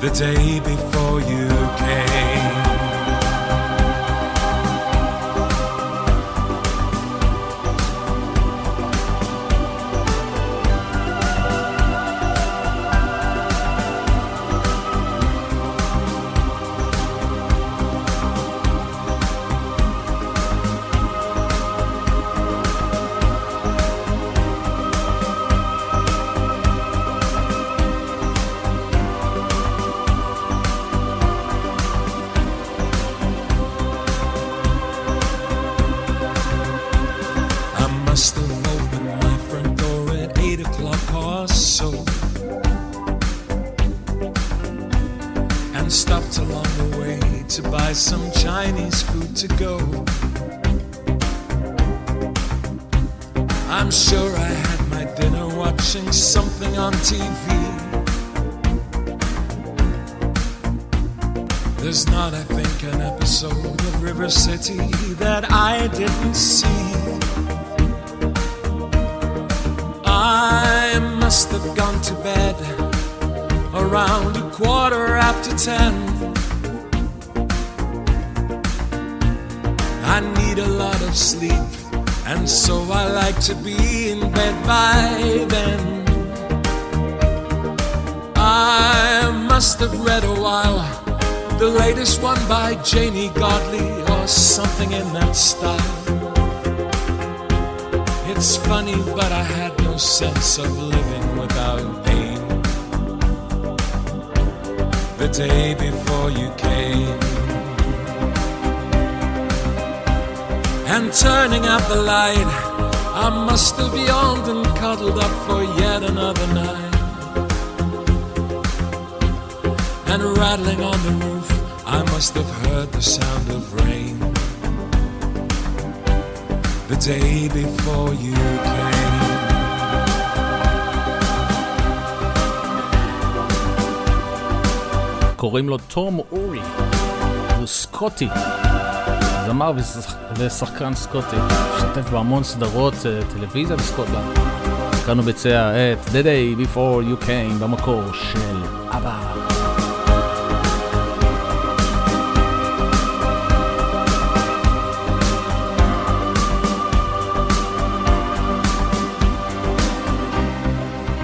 The day before you came. Stopped along the way to buy some Chinese food to go. I'm sure I had my dinner watching something on TV. There's not, I think, an episode of River City that I didn't see. I must have gone to bed around a quarter after ten. I need a lot of sleep, and so I like to be in bed by then. I must have read a while, the latest one by Janie Godley or something in that style. It's funny, but I had no sense of living The day before you came. And turning out the light, I must have yawned and cuddled up for yet another night. And rattling on the roof, I must have heard the sound of rain the day before you came. קוראים לו תום אורי, הוא סקוטי, זמר ושח- ושחקן סקוטי, השתתף בהמון סדרות אה, טלוויזיה בסקוטלנד. כאן הוא ביצע את The Day Before You Came במקור של אבא.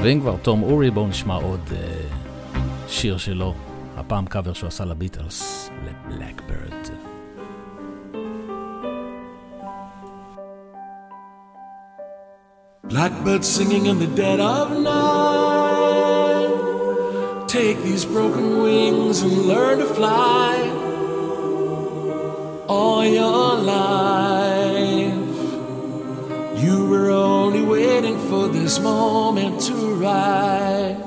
ואם כבר תום אורי, בואו נשמע עוד אה, שיר שלו, הפעם קאבר שהוא עשה לביטלס, לבלקברד. Blackbird singing in the dead of night. Take these broken wings and learn to fly. All your life, you were only waiting for this moment to rise.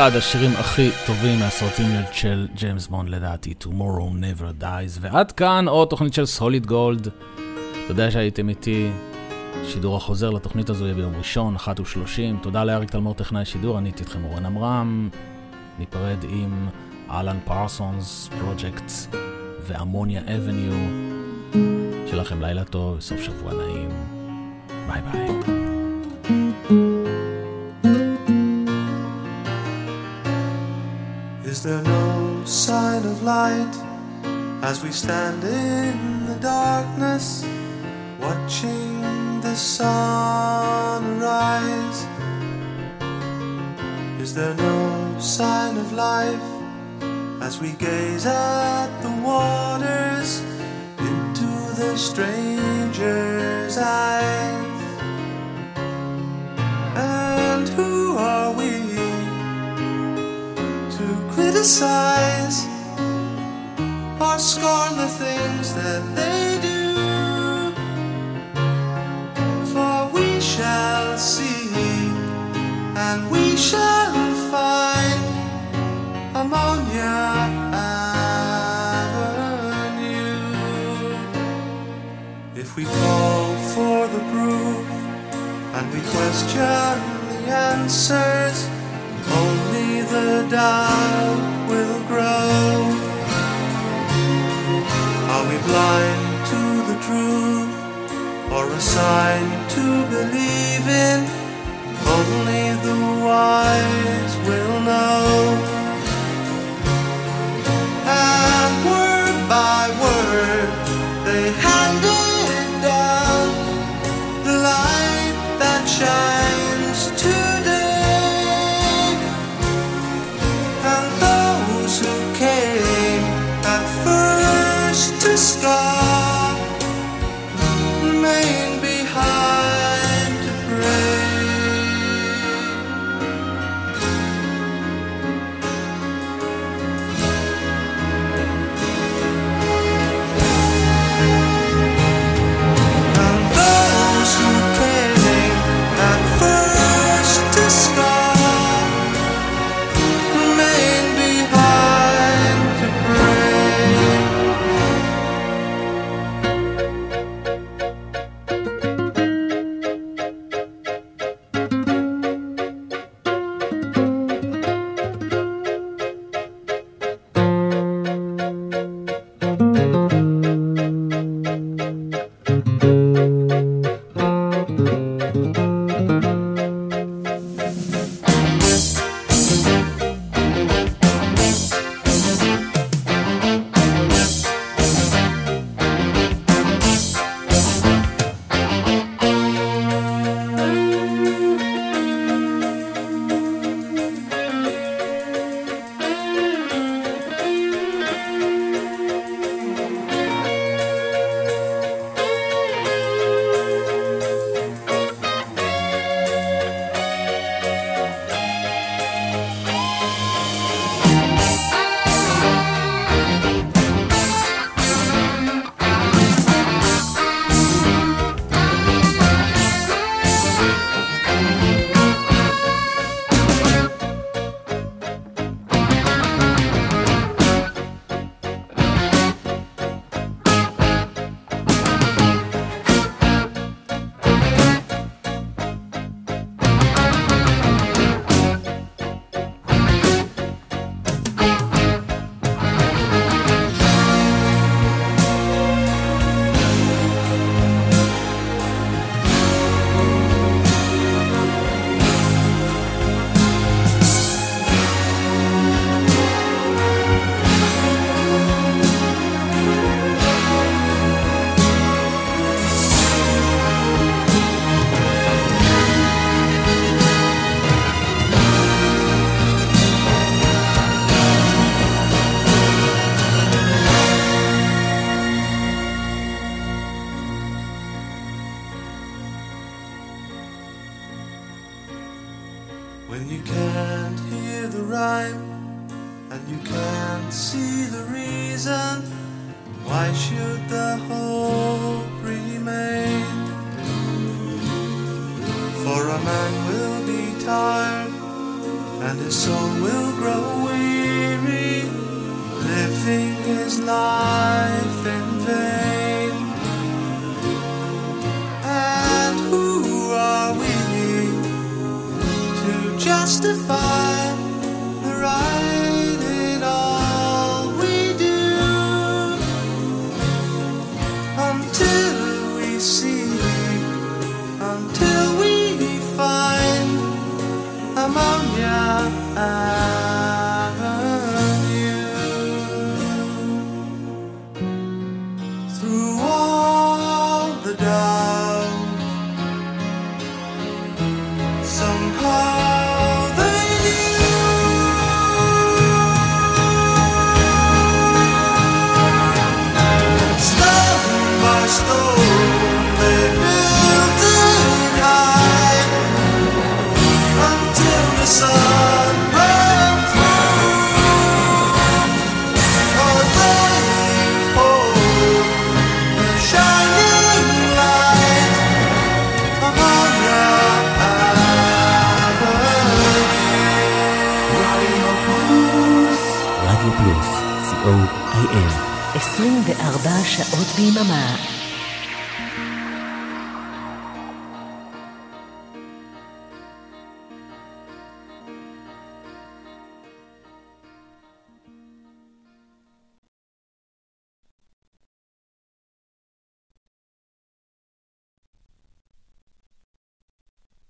אחד השירים הכי טובים מהסרטים של ג'יימס בונד לדעתי, Tomorrow Never Dies. ועד כאן עוד תוכנית של סוליד גולד. תודה שהייתם איתי. שידור החוזר לתוכנית הזו יהיה ביום ראשון, 1 ו-30. תודה לאריק תלמור טכנאי שידור, אני הייתי איתכם אורן עמרם. ניפרד עם אלן פרסונס פרויקט ו Ammonia Avenue. שיהיה לכם לילה טוב וסוף שבוע נעים. ביי ביי. Is there no sign of light as we stand in the darkness, watching the sun rise? Is there no sign of life as we gaze at the waters into the stranger's eyes? Or scorn the things that they do. For we shall see and we shall find ammonia avenue. If we call for the proof and we question the answers, the doubt will grow. Are we blind to the truth or a sign to believe in? Only the wise will know. And word by word, they handed down the light that shines